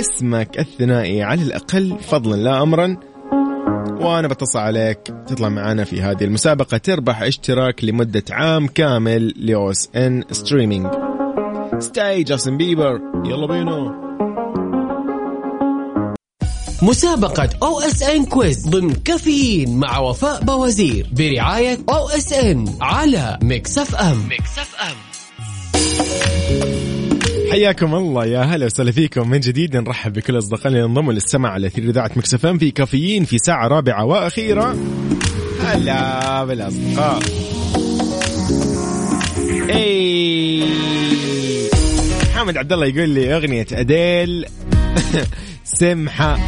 اسمك الثنائي على الأقل فضلا لا أمرا. وأنا بتصل عليك تطلع معنا في هذه المسابقة تربح اشتراك لمدة عام كامل ل OSN Streaming. Stay جاستن بيبر يلا بينا. مسابقة OSN Quiz ضمن كافيين مع وفاء بوازير برعاية OS N على Mix FM. Mix FM. حياكم الله يا هلا وسهلا فيكم. من جديد نرحب بكل أصدقائنا اللي انضموا للسمع على أثير إذاعة Mix FM في كافيين في ساعة رابعة وأخيرة. هلا بالأصدقاء. اي محمد عبد الله يقول لي أغنية أديل. *laughs* سمحة.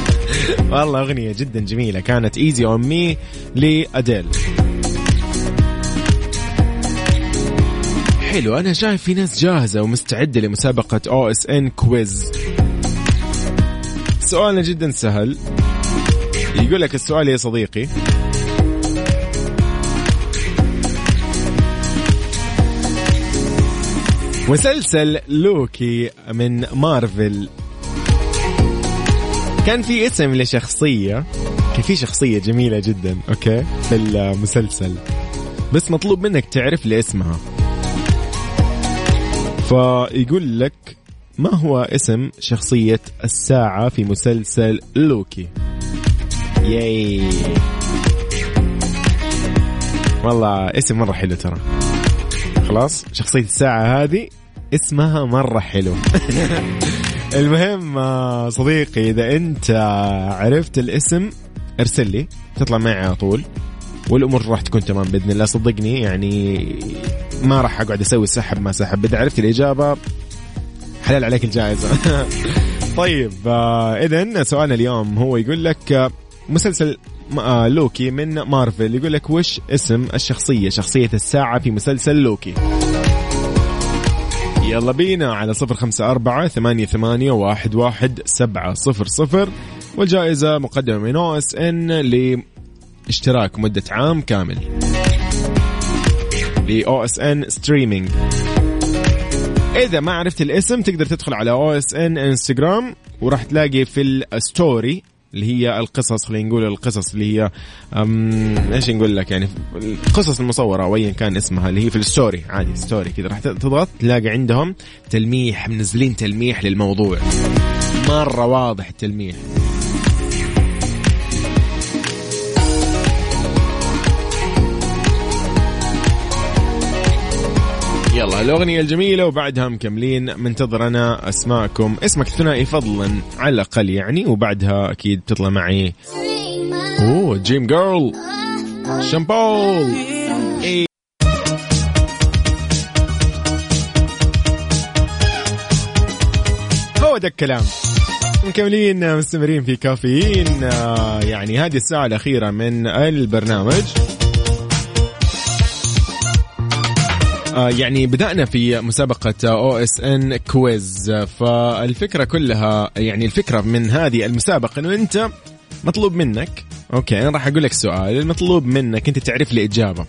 *laughs* والله أغنية جدا جميلة. كانت Easy On Me لأديل. حلو. أنا شايف في ناس جاهزة ومستعدة لمسابقة OSN Quiz. سؤالنا جدا سهل. يقول لك السؤال يا صديقي. مسلسل لوكي من مارفل. كان في اسم لشخصية كان في شخصية جميلة جدا أوكي في المسلسل. بس مطلوب منك تعرف لي اسمها فيقول لك ما هو اسم شخصية الساعة في مسلسل لوكي؟ ياي. والله اسم مرة حلو ترى. خلاص شخصية الساعة هذه اسمها مرة حلو. *laughs* المهم صديقي إذا أنت عرفت الاسم ارسل لي تطلع معي على طول. والأمور راح تكون تمام بإذن الله. صدقني يعني ما راح أقعد أسوي سحب ما سحب. إذا عرفت الإجابة حلال عليك الجائزة. *laughs* طيب آه اذا سؤالنا اليوم هو يقول لك آه، مسلسل آه لوكي من مارفل. يقول لك وش اسم الشخصية شخصية الساعة في مسلسل لوكي؟ يلا بينا على صفر خمسة أربعة ثمانية, ثمانية واحد, واحد سبعة صفر صفر. والجائزة مقدمة من OSN لاشتراك مدة عام كامل. ل OSN Streaming إذا ما عرفت الاسم تقدر تدخل على OSN انستغرام وراح تلاقي في ال story اللي هي القصص خلينا نقول القصص اللي هي إيش نقول لك يعني القصص المصورة أو ايا كان اسمها اللي هي في ال story. عادي story كذا. راح تضغط تلاقي عندهم تلميح منزلين تلميح للموضوع. مرة واضح التلميح. يلا الأغنية الجميلة وبعدها مكملين. منتظر أنا أسماءكم. اسمك الثنائي فضلا على الأقل يعني وبعدها أكيد تطلع معي. أوه جيم جيرل. شامبول إيه. هو ده الكلام. مكملين مستمرين في كافيين. آه، يعني هذه الساعة الأخيرة من البرنامج. يعني بدأنا في مسابقة OSN Quiz فالفكرة كلها يعني الفكرة من هذه المسابقة إنه أنت مطلوب منك أوكي أنا راح أقول لك سؤال المطلوب منك أنت تعرف لي إجابة.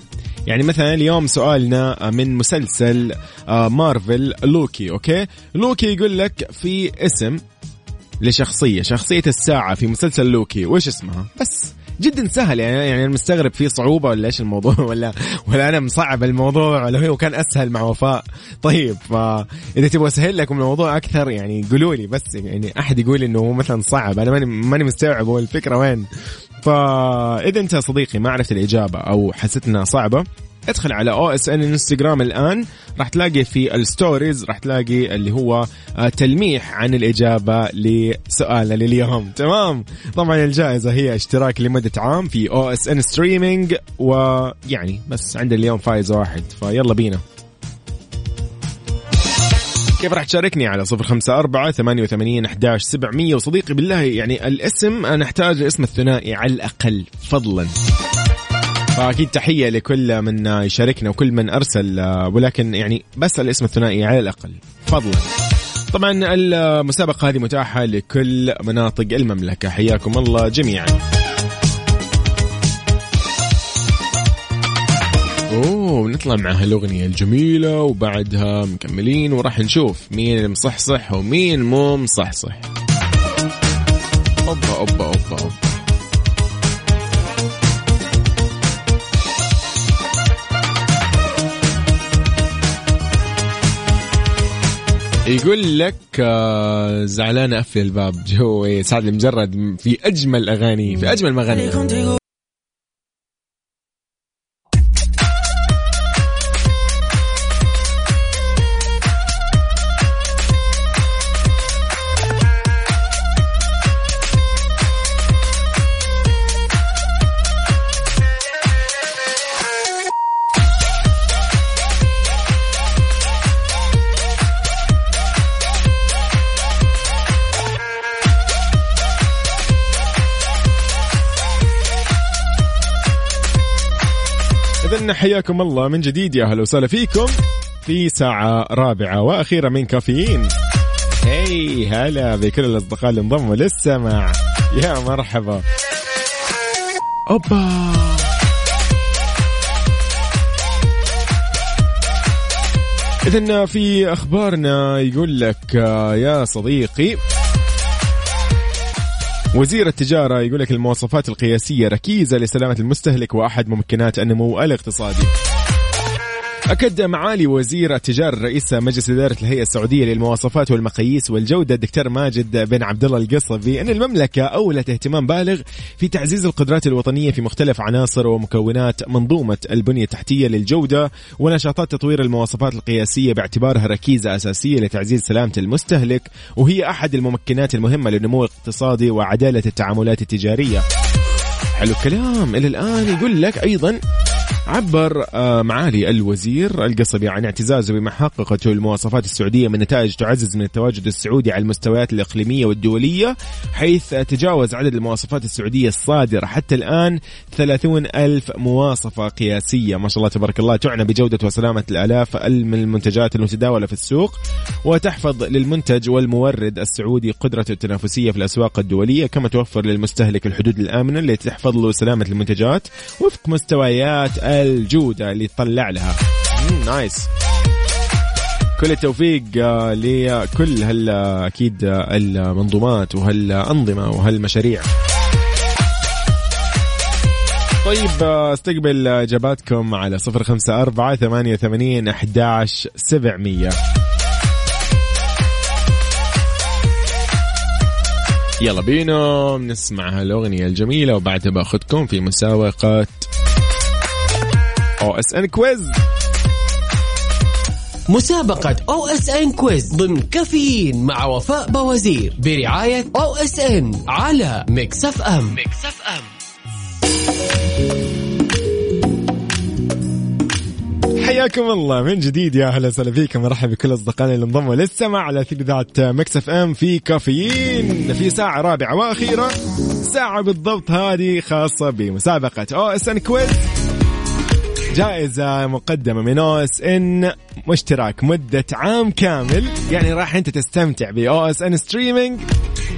يعني مثلا اليوم سؤالنا من مسلسل آه، مارفل لوكي أوكي؟ لوكي يقول لك في اسم لشخصية شخصية الساعة في مسلسل لوكي وش اسمها؟ بس. جدا سهل. يعني يعني مستغرب في صعوبة ولا إيش الموضوع؟ *laughs* ولا ولا أنا مصعب الموضوع ولا هو كان أسهل مع وفاء. طيب فاذا تبغى أسهل لكم الموضوع أكثر يعني قولوا لي بس يعني أحد يقول إنه هو مثلا صعب. أنا ماني ماني مستوعب هو الفكرة وين. فاذا أنت صديقي ما عرفت الإجابة أو حسيت إنها صعبة ادخل على OSN انستغرام الآن. راح تلاقي في ال stories راح تلاقي اللي هو آه، تلميح عن الإجابة لسؤالنا لليوم. تمام؟ طبعا الجائزة هي اشتراك لمدة عام في OSN Streaming ويعني بس عندنا اليوم فايز واحد. فيلا بينا. كيف راح تشاركني على صفر خمسة أربعة ثمانية وثمانين أحداش سبعمية؟ وصديقي بالله يعني الاسم أنا أحتاج الاسم الثنائي على الأقل فضلا. فأكيد تحية لكل من يشاركنا وكل من أرسل آه، ولكن يعني بس الاسم الثنائي على الأقل. فضلا طبعا المسابقة هذه متاحة لكل مناطق المملكة. حياكم الله جميعا. أوه نطلع مع هالأغنية الجميلة وبعدها مكملين وراح نشوف مين مصحصح ومين مو مصحصح. أوبا أوبا أوبا أوبا. يقول لك آه، زعلان اقفل الباب. جوي سعد المجرد في أجمل أغاني في أجمل مغني. حياكم الله من جديد يا أهلا وسهلا فيكم في ساعة رابعة وأخيرة من كافيين. هي هلا بكل الأصدقاء اللي انضموا للسمع يا مرحبا. أوبا. إذن في أخبارنا يقول لك آه، يا صديقي وزير التجارة يقول لك المواصفات القياسية ركيزة لسلامة المستهلك وأحد ممكنات النمو الاقتصادي. أكد معالي وزير التجارة رئيس مجلس إدارة الهيئة السعودية للمواصفات والمقاييس والجودة الدكتور ماجد بن عبد الله القصبي أن المملكة أولت اهتمام بالغ في تعزيز القدرات الوطنية في مختلف عناصر ومكونات منظومة البنية التحتية للجودة ونشاطات تطوير المواصفات القياسية باعتبارها ركيزة أساسية لتعزيز سلامة المستهلك وهي أحد الممكنات المهمة للنمو الاقتصادي وعدالة التعاملات التجارية. حلو الكلام. إلى الآن يقول لك أيضا عبر آه، معالي الوزير القصبي عن اعتزازه بما حققته المواصفات السعودية من نتائج تعزز من التواجد السعودي على المستويات الإقليمية والدولية حيث تجاوز عدد المواصفات السعودية الصادرة حتى الآن 30 ألف مواصفة قياسية. ما شاء الله تبارك الله تعنى بجودة وسلامة الآلاف من المنتجات المتداولة في السوق وتحفظ للمنتج والمورد السعودي قدرته التنافسية في الأسواق الدولية كما توفر للمستهلك الحدود الآمنة اللي تحفظ له سلامة المنتجات وفق مستويات الجودة اللي تطلع لها. نايس كل التوفيق آه، لكل هال أكيد آه، المنظومات وهالأنظمة وهالمشاريع. طيب آه، استقبل إجاباتكم على صفر خمسة أربعة ثمانية وثمانين أحداش سبعمية. يلا بينا نسمع هالأغنية الجميلة وبعدها باخذكم في مسابقة OSN Quiz. مسابقة O إس إن كويز ضمن كافيين مع وفاء بوازير برعاية OSN على Mix FM. Mix FM. حياكم الله. من جديد يا أهلا وسهلا فيكم. مرحبا بكل أصدقائنا اللي انضموا للسمع على اثير إذاعة Mix FM في كافيين. في ساعة رابعة وأخيرة. ساعة بالضبط هذه خاصة بمسابقة OSN Quiz. جائزة مقدمة من OSN اشتراك مدة عام كامل. يعني راح أنت تستمتع ب OSN Streaming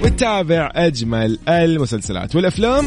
وتتابع أجمل المسلسلات والأفلام.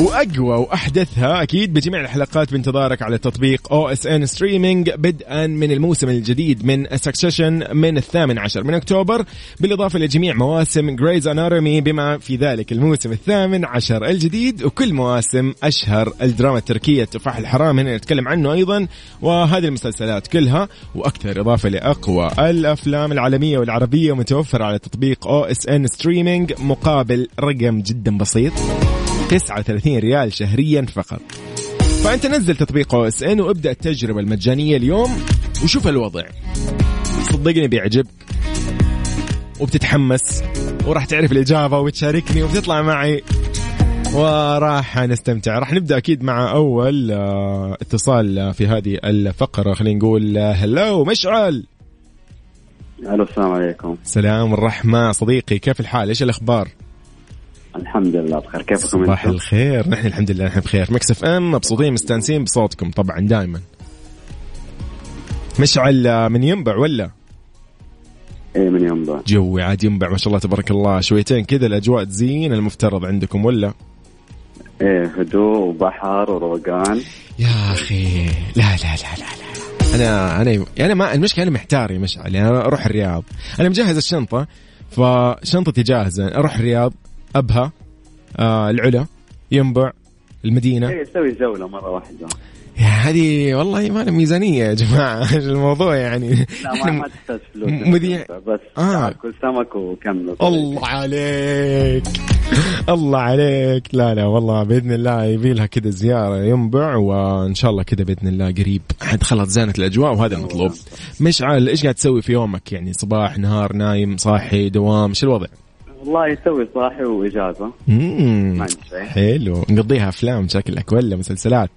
وأقوى وأحدثها أكيد بجميع الحلقات بانتظارك على تطبيق OSN Streaming بدءا من الموسم الجديد من Succession من الثامن عشر من أكتوبر بالإضافة لجميع مواسم Grey's Anatomy بما في ذلك الموسم الثامن عشر الجديد وكل مواسم أشهر الدراما التركية التفاح الحرام هنا نتكلم عنه أيضا وهذه المسلسلات كلها وأكثر إضافة لاقوى الأفلام العالمية والعربية متوفره على تطبيق OSN Streaming مقابل رقم جدا بسيط. 39 ريال شهريا فقط. فأنت نزل تطبيق OSN وابدأ التجربة المجانية اليوم وشوف الوضع. صدقني بيعجبك. وبتتحمس. وراح تعرف الإجابة وتشاركني وبتطلع معي. وراح نستمتع. راح نبدأ أكيد مع أول آه، اتصال في هذه الفقرة. خلينا نقول آه، هلو مشعل. ألو السلام عليكم. سلام الرحمة صديقي كيف الحال؟ إيش الأخبار؟ الحمد لله بخير. كيفكم صباح أنتم؟ الخير. نحن الحمد لله نحن بخير. مكسف أم مبسوطين مستانسين بصوتكم طبعا دائما مشعل من ينبع ولا؟ إيه من ذا جوي عاد ينبع ما شاء الله تبارك الله. شويتين كذا الأجواء تزين المفترض عندكم ولا؟ إيه هدوء وبحر وروقان. يا أخي. لا لا لا لا لا أنا أنا أنا ما المشكلة أنا محتار يا مشعل. يعني أنا أروح الرياض. أنا مجهز الشنطة فشنطتي جاهزة. أروح الرياض. أبها آه العلا ينبع المدينة. إيه سوي جولة مرة واحدة. يا هذه والله ما لها ميزانية يا جماعة. *laughs* الموضوع يعني؟ لا ما, تحتاج فلوس. مذيع. بس آه. كل سمك وكمل. الله عليك. الله عليك. لا لا والله بإذن الله يبي لها كذا زيارة ينبع وإن شاء الله كذا بإذن الله قريب. عاد خلاص زانت الأجواء وهذا المطلوب مشعل إيش قاعد تسوي في يومك؟ يعني صباح نهار نايم صاحي دوام شو الوضع؟ والله يسوي صاحي وإجازة. مم. ما عندي شيء. حلو. نقضيها أفلام شكلك ولا مسلسلات؟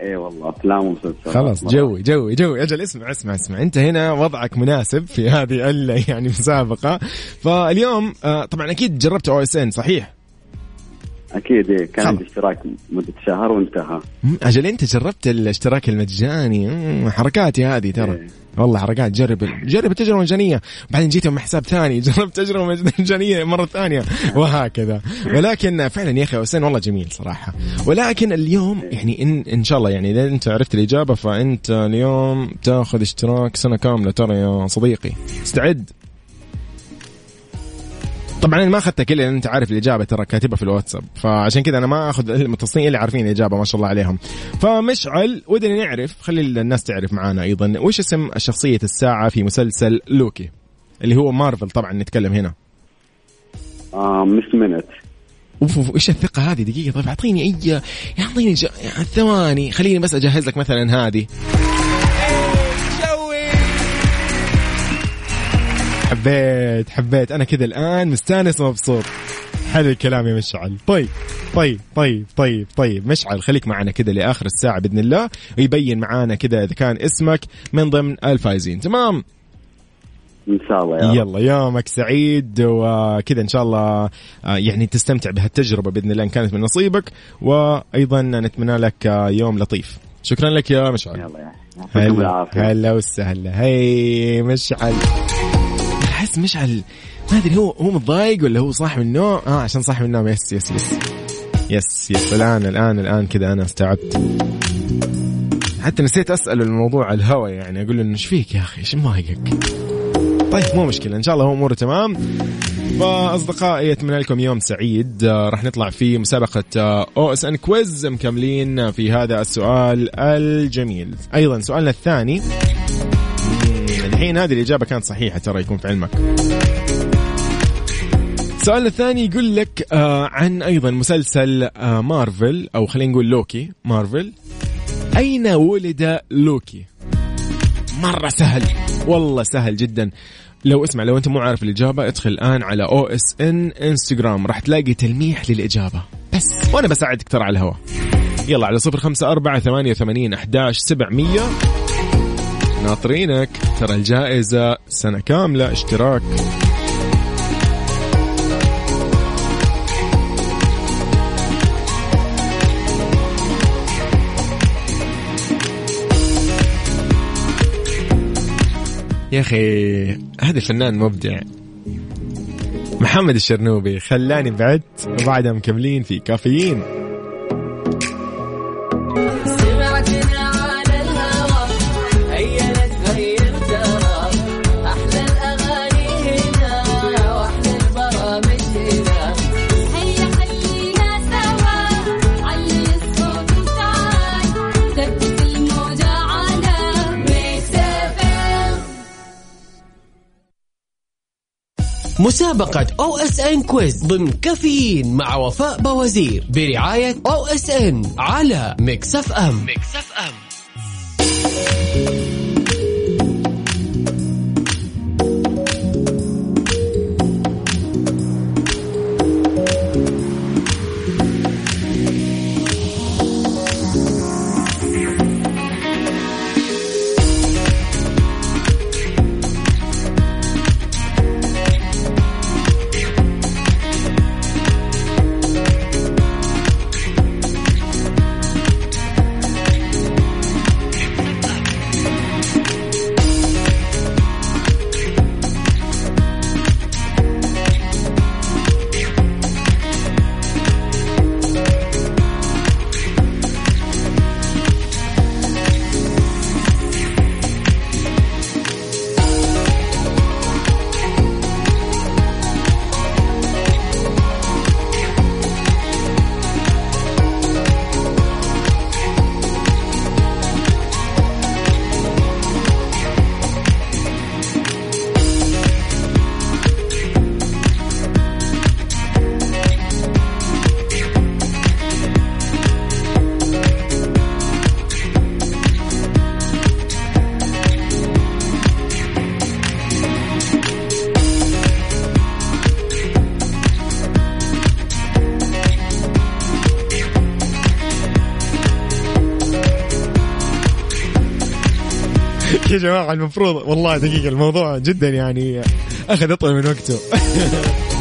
إيه والله أفلام ومسلسلات. خلاص. جوي جوي جوي. أجل اسمع اسمع اسمع. أنت هنا وضعك مناسب في هذه ال- *laughs* يعني مسابقة. فاليوم آه، طبعا أكيد جربت أو إس إن صحيح؟ أكيد إيه كان عندي اشتراك مدة شهر وانتهى. أجل أنت جربت الاشتراك المجاني. حركاتي هذه ترى. إيه. والله حركات جرب جرب التجربه المجانيه بعدين جيت من حساب ثاني *laughs* جربت تجربة مجانية مرة ثانية وهكذا. ولكن فعلا يا أخي حسين والله جميل صراحة. ولكن اليوم يعني ان إن شاء الله يعني إذا أنت عرفت الإجابة فأنت اليوم تاخذ اشتراك سنة كاملة ترى يا صديقي. استعد. طبعا أنا ما اخذتك الا لأن أنت عارف الإجابة ترى كاتبها في الواتساب. فعشان كذا أنا ما أخذ المتصلين اللي عارفين الإجابة ما شاء الله عليهم. فمشعل ودنا نعرف خلي الناس تعرف معانا أيضا وش اسم شخصية الساعة في مسلسل لوكي؟ اللي هو مارفل طبعا نتكلم هنا. آه مس منت. أوف أوف إيش الثقة هذه؟ دقيقة طيب أعطيني اي أعطيني ج... يعني ثواني خليني بس أجهز لك مثلا هذه. حبيت حبيت. أنا كذا الآن مستأنس ومبسوط. حلو الكلام يا مشعل. طيب طيب طيب طيب طيب. مشعل خليك معنا كذا لآخر الساعة بإذن الله ويبين معانا كذا إذا كان اسمك من ضمن الفايزين تمام؟ إن شاء الله يا. يلا يومك سعيد وكذا إن شاء الله آه، يعني تستمتع بهالتجربة بإذن الله إن كانت من نصيبك. وأيضا نتمنى لك آه، يوم لطيف. شكرا لك يا مشعل. يلا يا. هلا وسهلا. hey مشعل. أحس مشعل ما أدري هو هو متضايق ولا هو صاحي من النوم؟ آه عشان صاحي من النوم. yes yes yes. yes yes. الان الان الآن كذا أنا استوعبت. حتى نسيت اساله الموضوع على الهوا يعني. أقول له إيش فيك يا أخي؟ إيش مضايقك؟ طيب مو مشكلة. إن شاء الله هو أموره تمام. فأصدقائي أتمنى لكم يوم سعيد. آه، راح نطلع في مسابقة OSN quiz مكملين في هذا السؤال الجميل. أيضا سؤالنا الثاني. الحين هذه الإجابة كانت صحيحة ترى يكون في علمك. السؤال الثاني يقول لك آه عن أيضا مسلسل آه مارفل أو خلينا نقول لوكي مارفل. أين ولد لوكي؟ مرة سهل والله سهل جدا. لو اسمع لو أنت مو عارف الإجابة ادخل الآن على OSN إنستغرام راح تلاقي تلميح للإجابة. بس وأنا بساعدك ترى على الهواء. يلا على صفر خمسة أربعة ثمانية وثمانين أحداش سبعمية. ناطرينك. ترى الجائزة سنة كاملة اشتراك. يا أخي هذا الفنان مبدع. محمد الشرنوبي خلاني بعدت وبعدها مكملين في كافيين. مسابقة OSN quiz ضمن كافيين مع وفاء بوازير برعاية OSN على Mix FM. Mix FM. جماعة المفروض والله دقيقة الموضوع جدا يعني أخذ أطول من وقته. *laughs*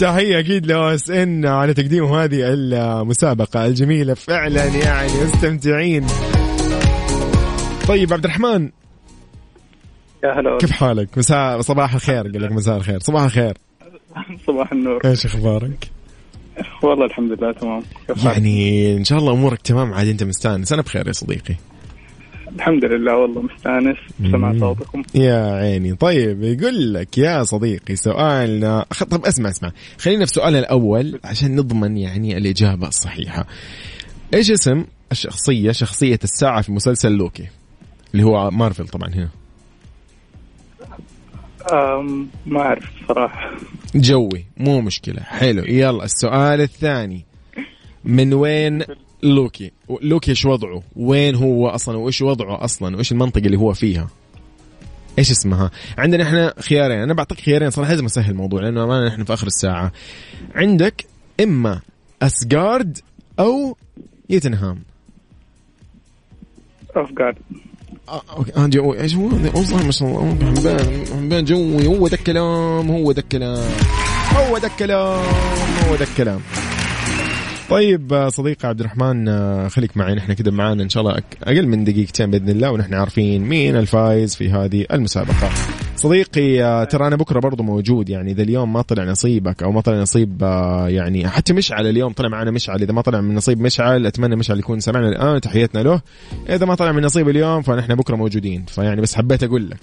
تحية أكيد لأو اس إن على تقديم هذه المسابقة الجميلة فعلا يعني مستمتعين. طيب عبد الرحمن. يا هلا كيف حالك؟ مساء صباح الخير قال لك مساء الخير. صباح الخير. *laughs* صباح النور. إيش أخبارك؟ والله الحمد لله تمام؟ يعني إن شاء الله أمورك تمام عاد أنت مستأنس. أنا بخير يا صديقي. الحمد لله والله مستأنس بسمع. صوتكم. يا عيني. طيب يقول لك يا صديقي سؤالنا طب اسمع اسمع. خلينا في سؤالنا الأول عشان نضمن يعني الإجابة الصحيحة. إيش اسم الشخصية شخصية الساعة في مسلسل لوكي؟ اللي هو مارفل طبعا هنا. ما أعرف صراحة. جوي مو مشكلة. حلو. يلا السؤال الثاني. من وين لوكي لوكي إيش وضعه؟ وين هو أصلا؟ وإيش وضعه أصلا؟ وإيش المنطقة اللي هو فيها؟ إيش اسمها؟ عندنا إحنا خيارين. أنا بعطيك خيارين صراحة لازم أسهل الموضوع لأنه امانه إحنا في آخر الساعة. عندك إما اسجارد أو يتنهام افغان أوكي. آه جو إيش هو؟ والله ما شاء الله. حبان حبان جوي هو ذا الكلام هو ذا الكلام. هو ذا الكلام هو ذا الكلام. طيب آه، صديقي عبد الرحمن آه، خليك معي. نحن كده معانا إن شاء الله أقل من دقيقتين بإذن الله ونحن عارفين مين الفايز في هذه المسابقة. صديقي آه، ترى أنا بكرة برضو موجود يعني إذا اليوم ما طلع نصيبك أو ما طلع نصيب يعني حتى مشعل اليوم طلع معنا مشعل. إذا ما طلع من نصيب مشعل أتمنى مشعل يكون سمعنا الآن تحياتنا له. إذا ما طلع من نصيب اليوم فنحن بكرة موجودين. فيعني بس حبيت أقول لك.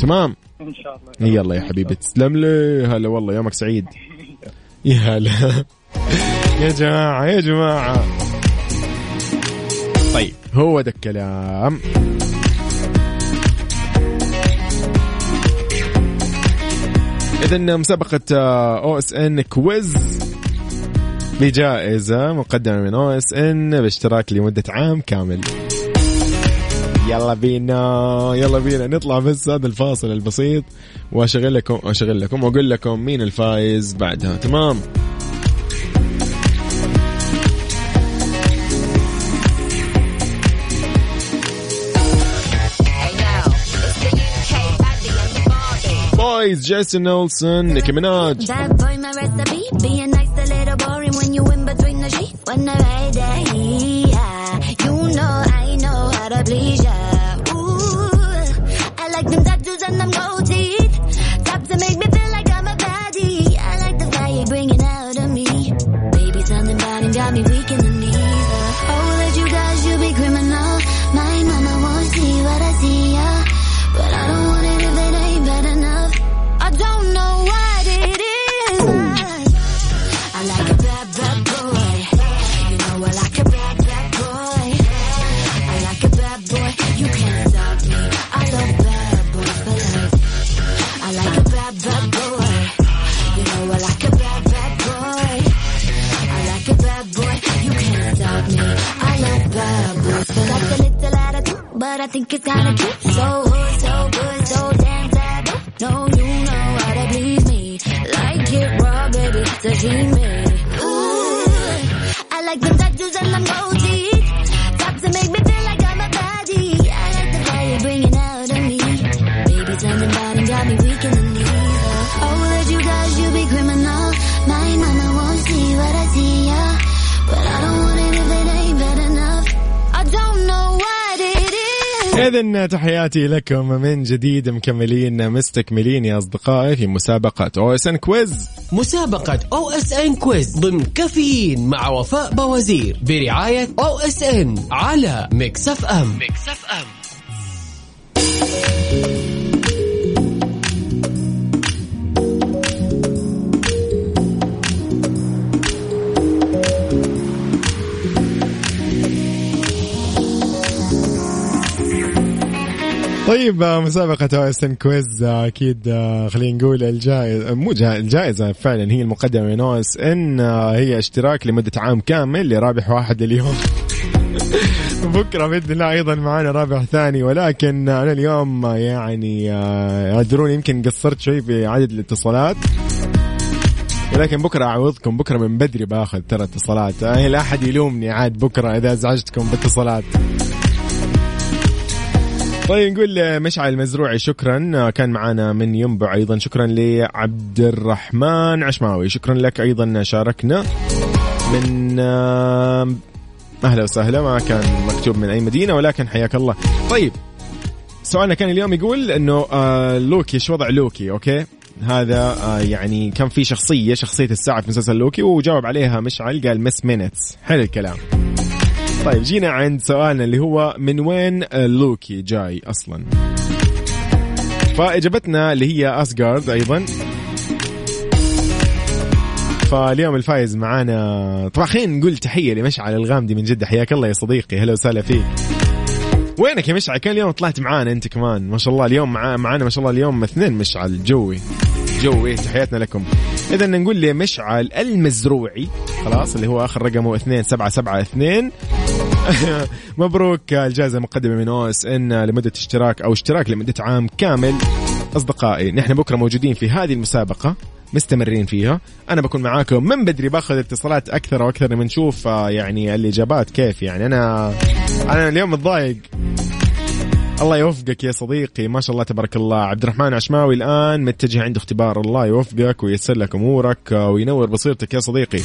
تمام؟ إن شاء الله. يلا يا حبيبي تسلم لي. هلا والله يومك سعيد. يا هلا. يا جماعة يا جماعة. طيب هو ده الكلام. إذا مسابقة OSN quiz بجائزة مقدمة من OSN باشتراك لمدة عام كامل. يلا بينا يلا بينا. نطلع بس هذا الفاصل البسيط وأشغل لكم أشغل لكم وأقول لكم مين الفايز بعدها. تمام؟ It's Jason Olsen, Nicki Minaj. Bad boy, my recipe. Being nice, a little boring when you in between the sheets. When I ride that yeah. you know I know how to please ya. Ooh, I like them tattoos and them gold teeth. Make me feel like I'm a baddie. I like the fire bringing out of me. Baby, something about him got me think it's kinda. So hood, so good, so damn taboo. No, you know how to please me. Like it raw, baby, sashimi. Ooh, I like them tattoos and them gold إذن تحياتي لكم من جديد مكملين مستكملين يا أصدقائي في مسابقة OSN quiz. مسابقة OSN quiz ضمن كافيين مع وفاء بوازير برعاية OSN على Mix FM. Mix طيب آه، مسابقة SN quiz آه، أكيد آه، خلينا نقول الجائزة مو جا- الجائزة فعلا هي المقدمة من OSN آه، هي اشتراك لمدة عام كامل لرابح واحد اليوم. *laughs* بكرة بإذن الله أيضا معنا رابح ثاني ولكن أنا اليوم آه، يعني آه، أدرون يمكن قصرت شوي في عدد الاتصالات. ولكن بكرة أعوضكم بكرة من بدري بآخذ ترى اتصالات. آه، لا أحد يلومني عاد بكرة إذا أزعجتكم باتصالات. طيب نقول مشعل المزروعي شكرا. كان معنا من ينبع أيضا. شكرا لعبد الرحمن عشماوي. شكرا لك أيضا شاركنا. من أهلا وسهلا. ما كان مكتوب من أي مدينة ولكن حياك الله. طيب سؤالنا كان اليوم يقول إنه آه لوكي إيش وضع لوكي؟ okay. هذا آه يعني كان في شخصية شخصية الساعة في مسلسل لوكي وجاوب عليها مشعل قال Miss Minutes حلو الكلام. طيب جينا عند سؤالنا اللي هو من وين لوكي جاي أصلا؟ فإجابتنا اللي هي اسجارد أيضا. فاليوم الفايز معانا طبعا خلينا نقول تحية لمشعل الغامدي من جدة. حياك الله يا صديقي هلا وسهلا فيك. وينك يا مشعل؟ كان اليوم طلعت معانا أنت كمان. ما شاء الله اليوم مع معانا ما شاء الله اليوم اثنين مشعل جوي. جوي تحياتنا لكم. اذا نقول لمشعل المزروعي خلاص اللي هو آخر رقمه 2772 *laughs* مبروك الجائزة مقدمه من أو اس إن لمدة اشتراك أو اشتراك لمدة عام كامل. أصدقائي نحن بكرة موجودين في هذه المسابقة مستمرين فيها. أنا بكون معاكم من بدري باخذ اتصالات أكثر وأكثر لما نشوف آه، يعني الإجابات كيف يعني أنا أنا اليوم متضايق. الله يوفقك يا صديقي. ما شاء الله تبارك الله. عبد الرحمن عشماوي الآن متجه عند اختبار. الله يوفقك وييسر لك أمورك وينور بصيرتك يا صديقي.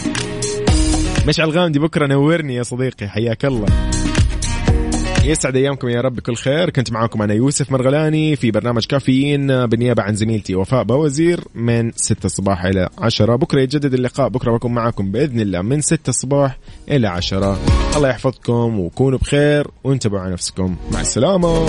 مشعل غامدي بكرة نورني يا صديقي. حياك الله. يسعد أيامكم يا رب بكل خير. كنت معاكم أنا يوسف مرغلاني في برنامج كافيين بالنيابة عن زميلتي وفاء بوزير من 6 الصباح إلى 10 بكرة يتجدد اللقاء بكرة بكون معاكم بإذن الله من 6 الصباح إلى 10 الله يحفظكم وكونوا بخير وانتبهوا على نفسكم. مع السلامة.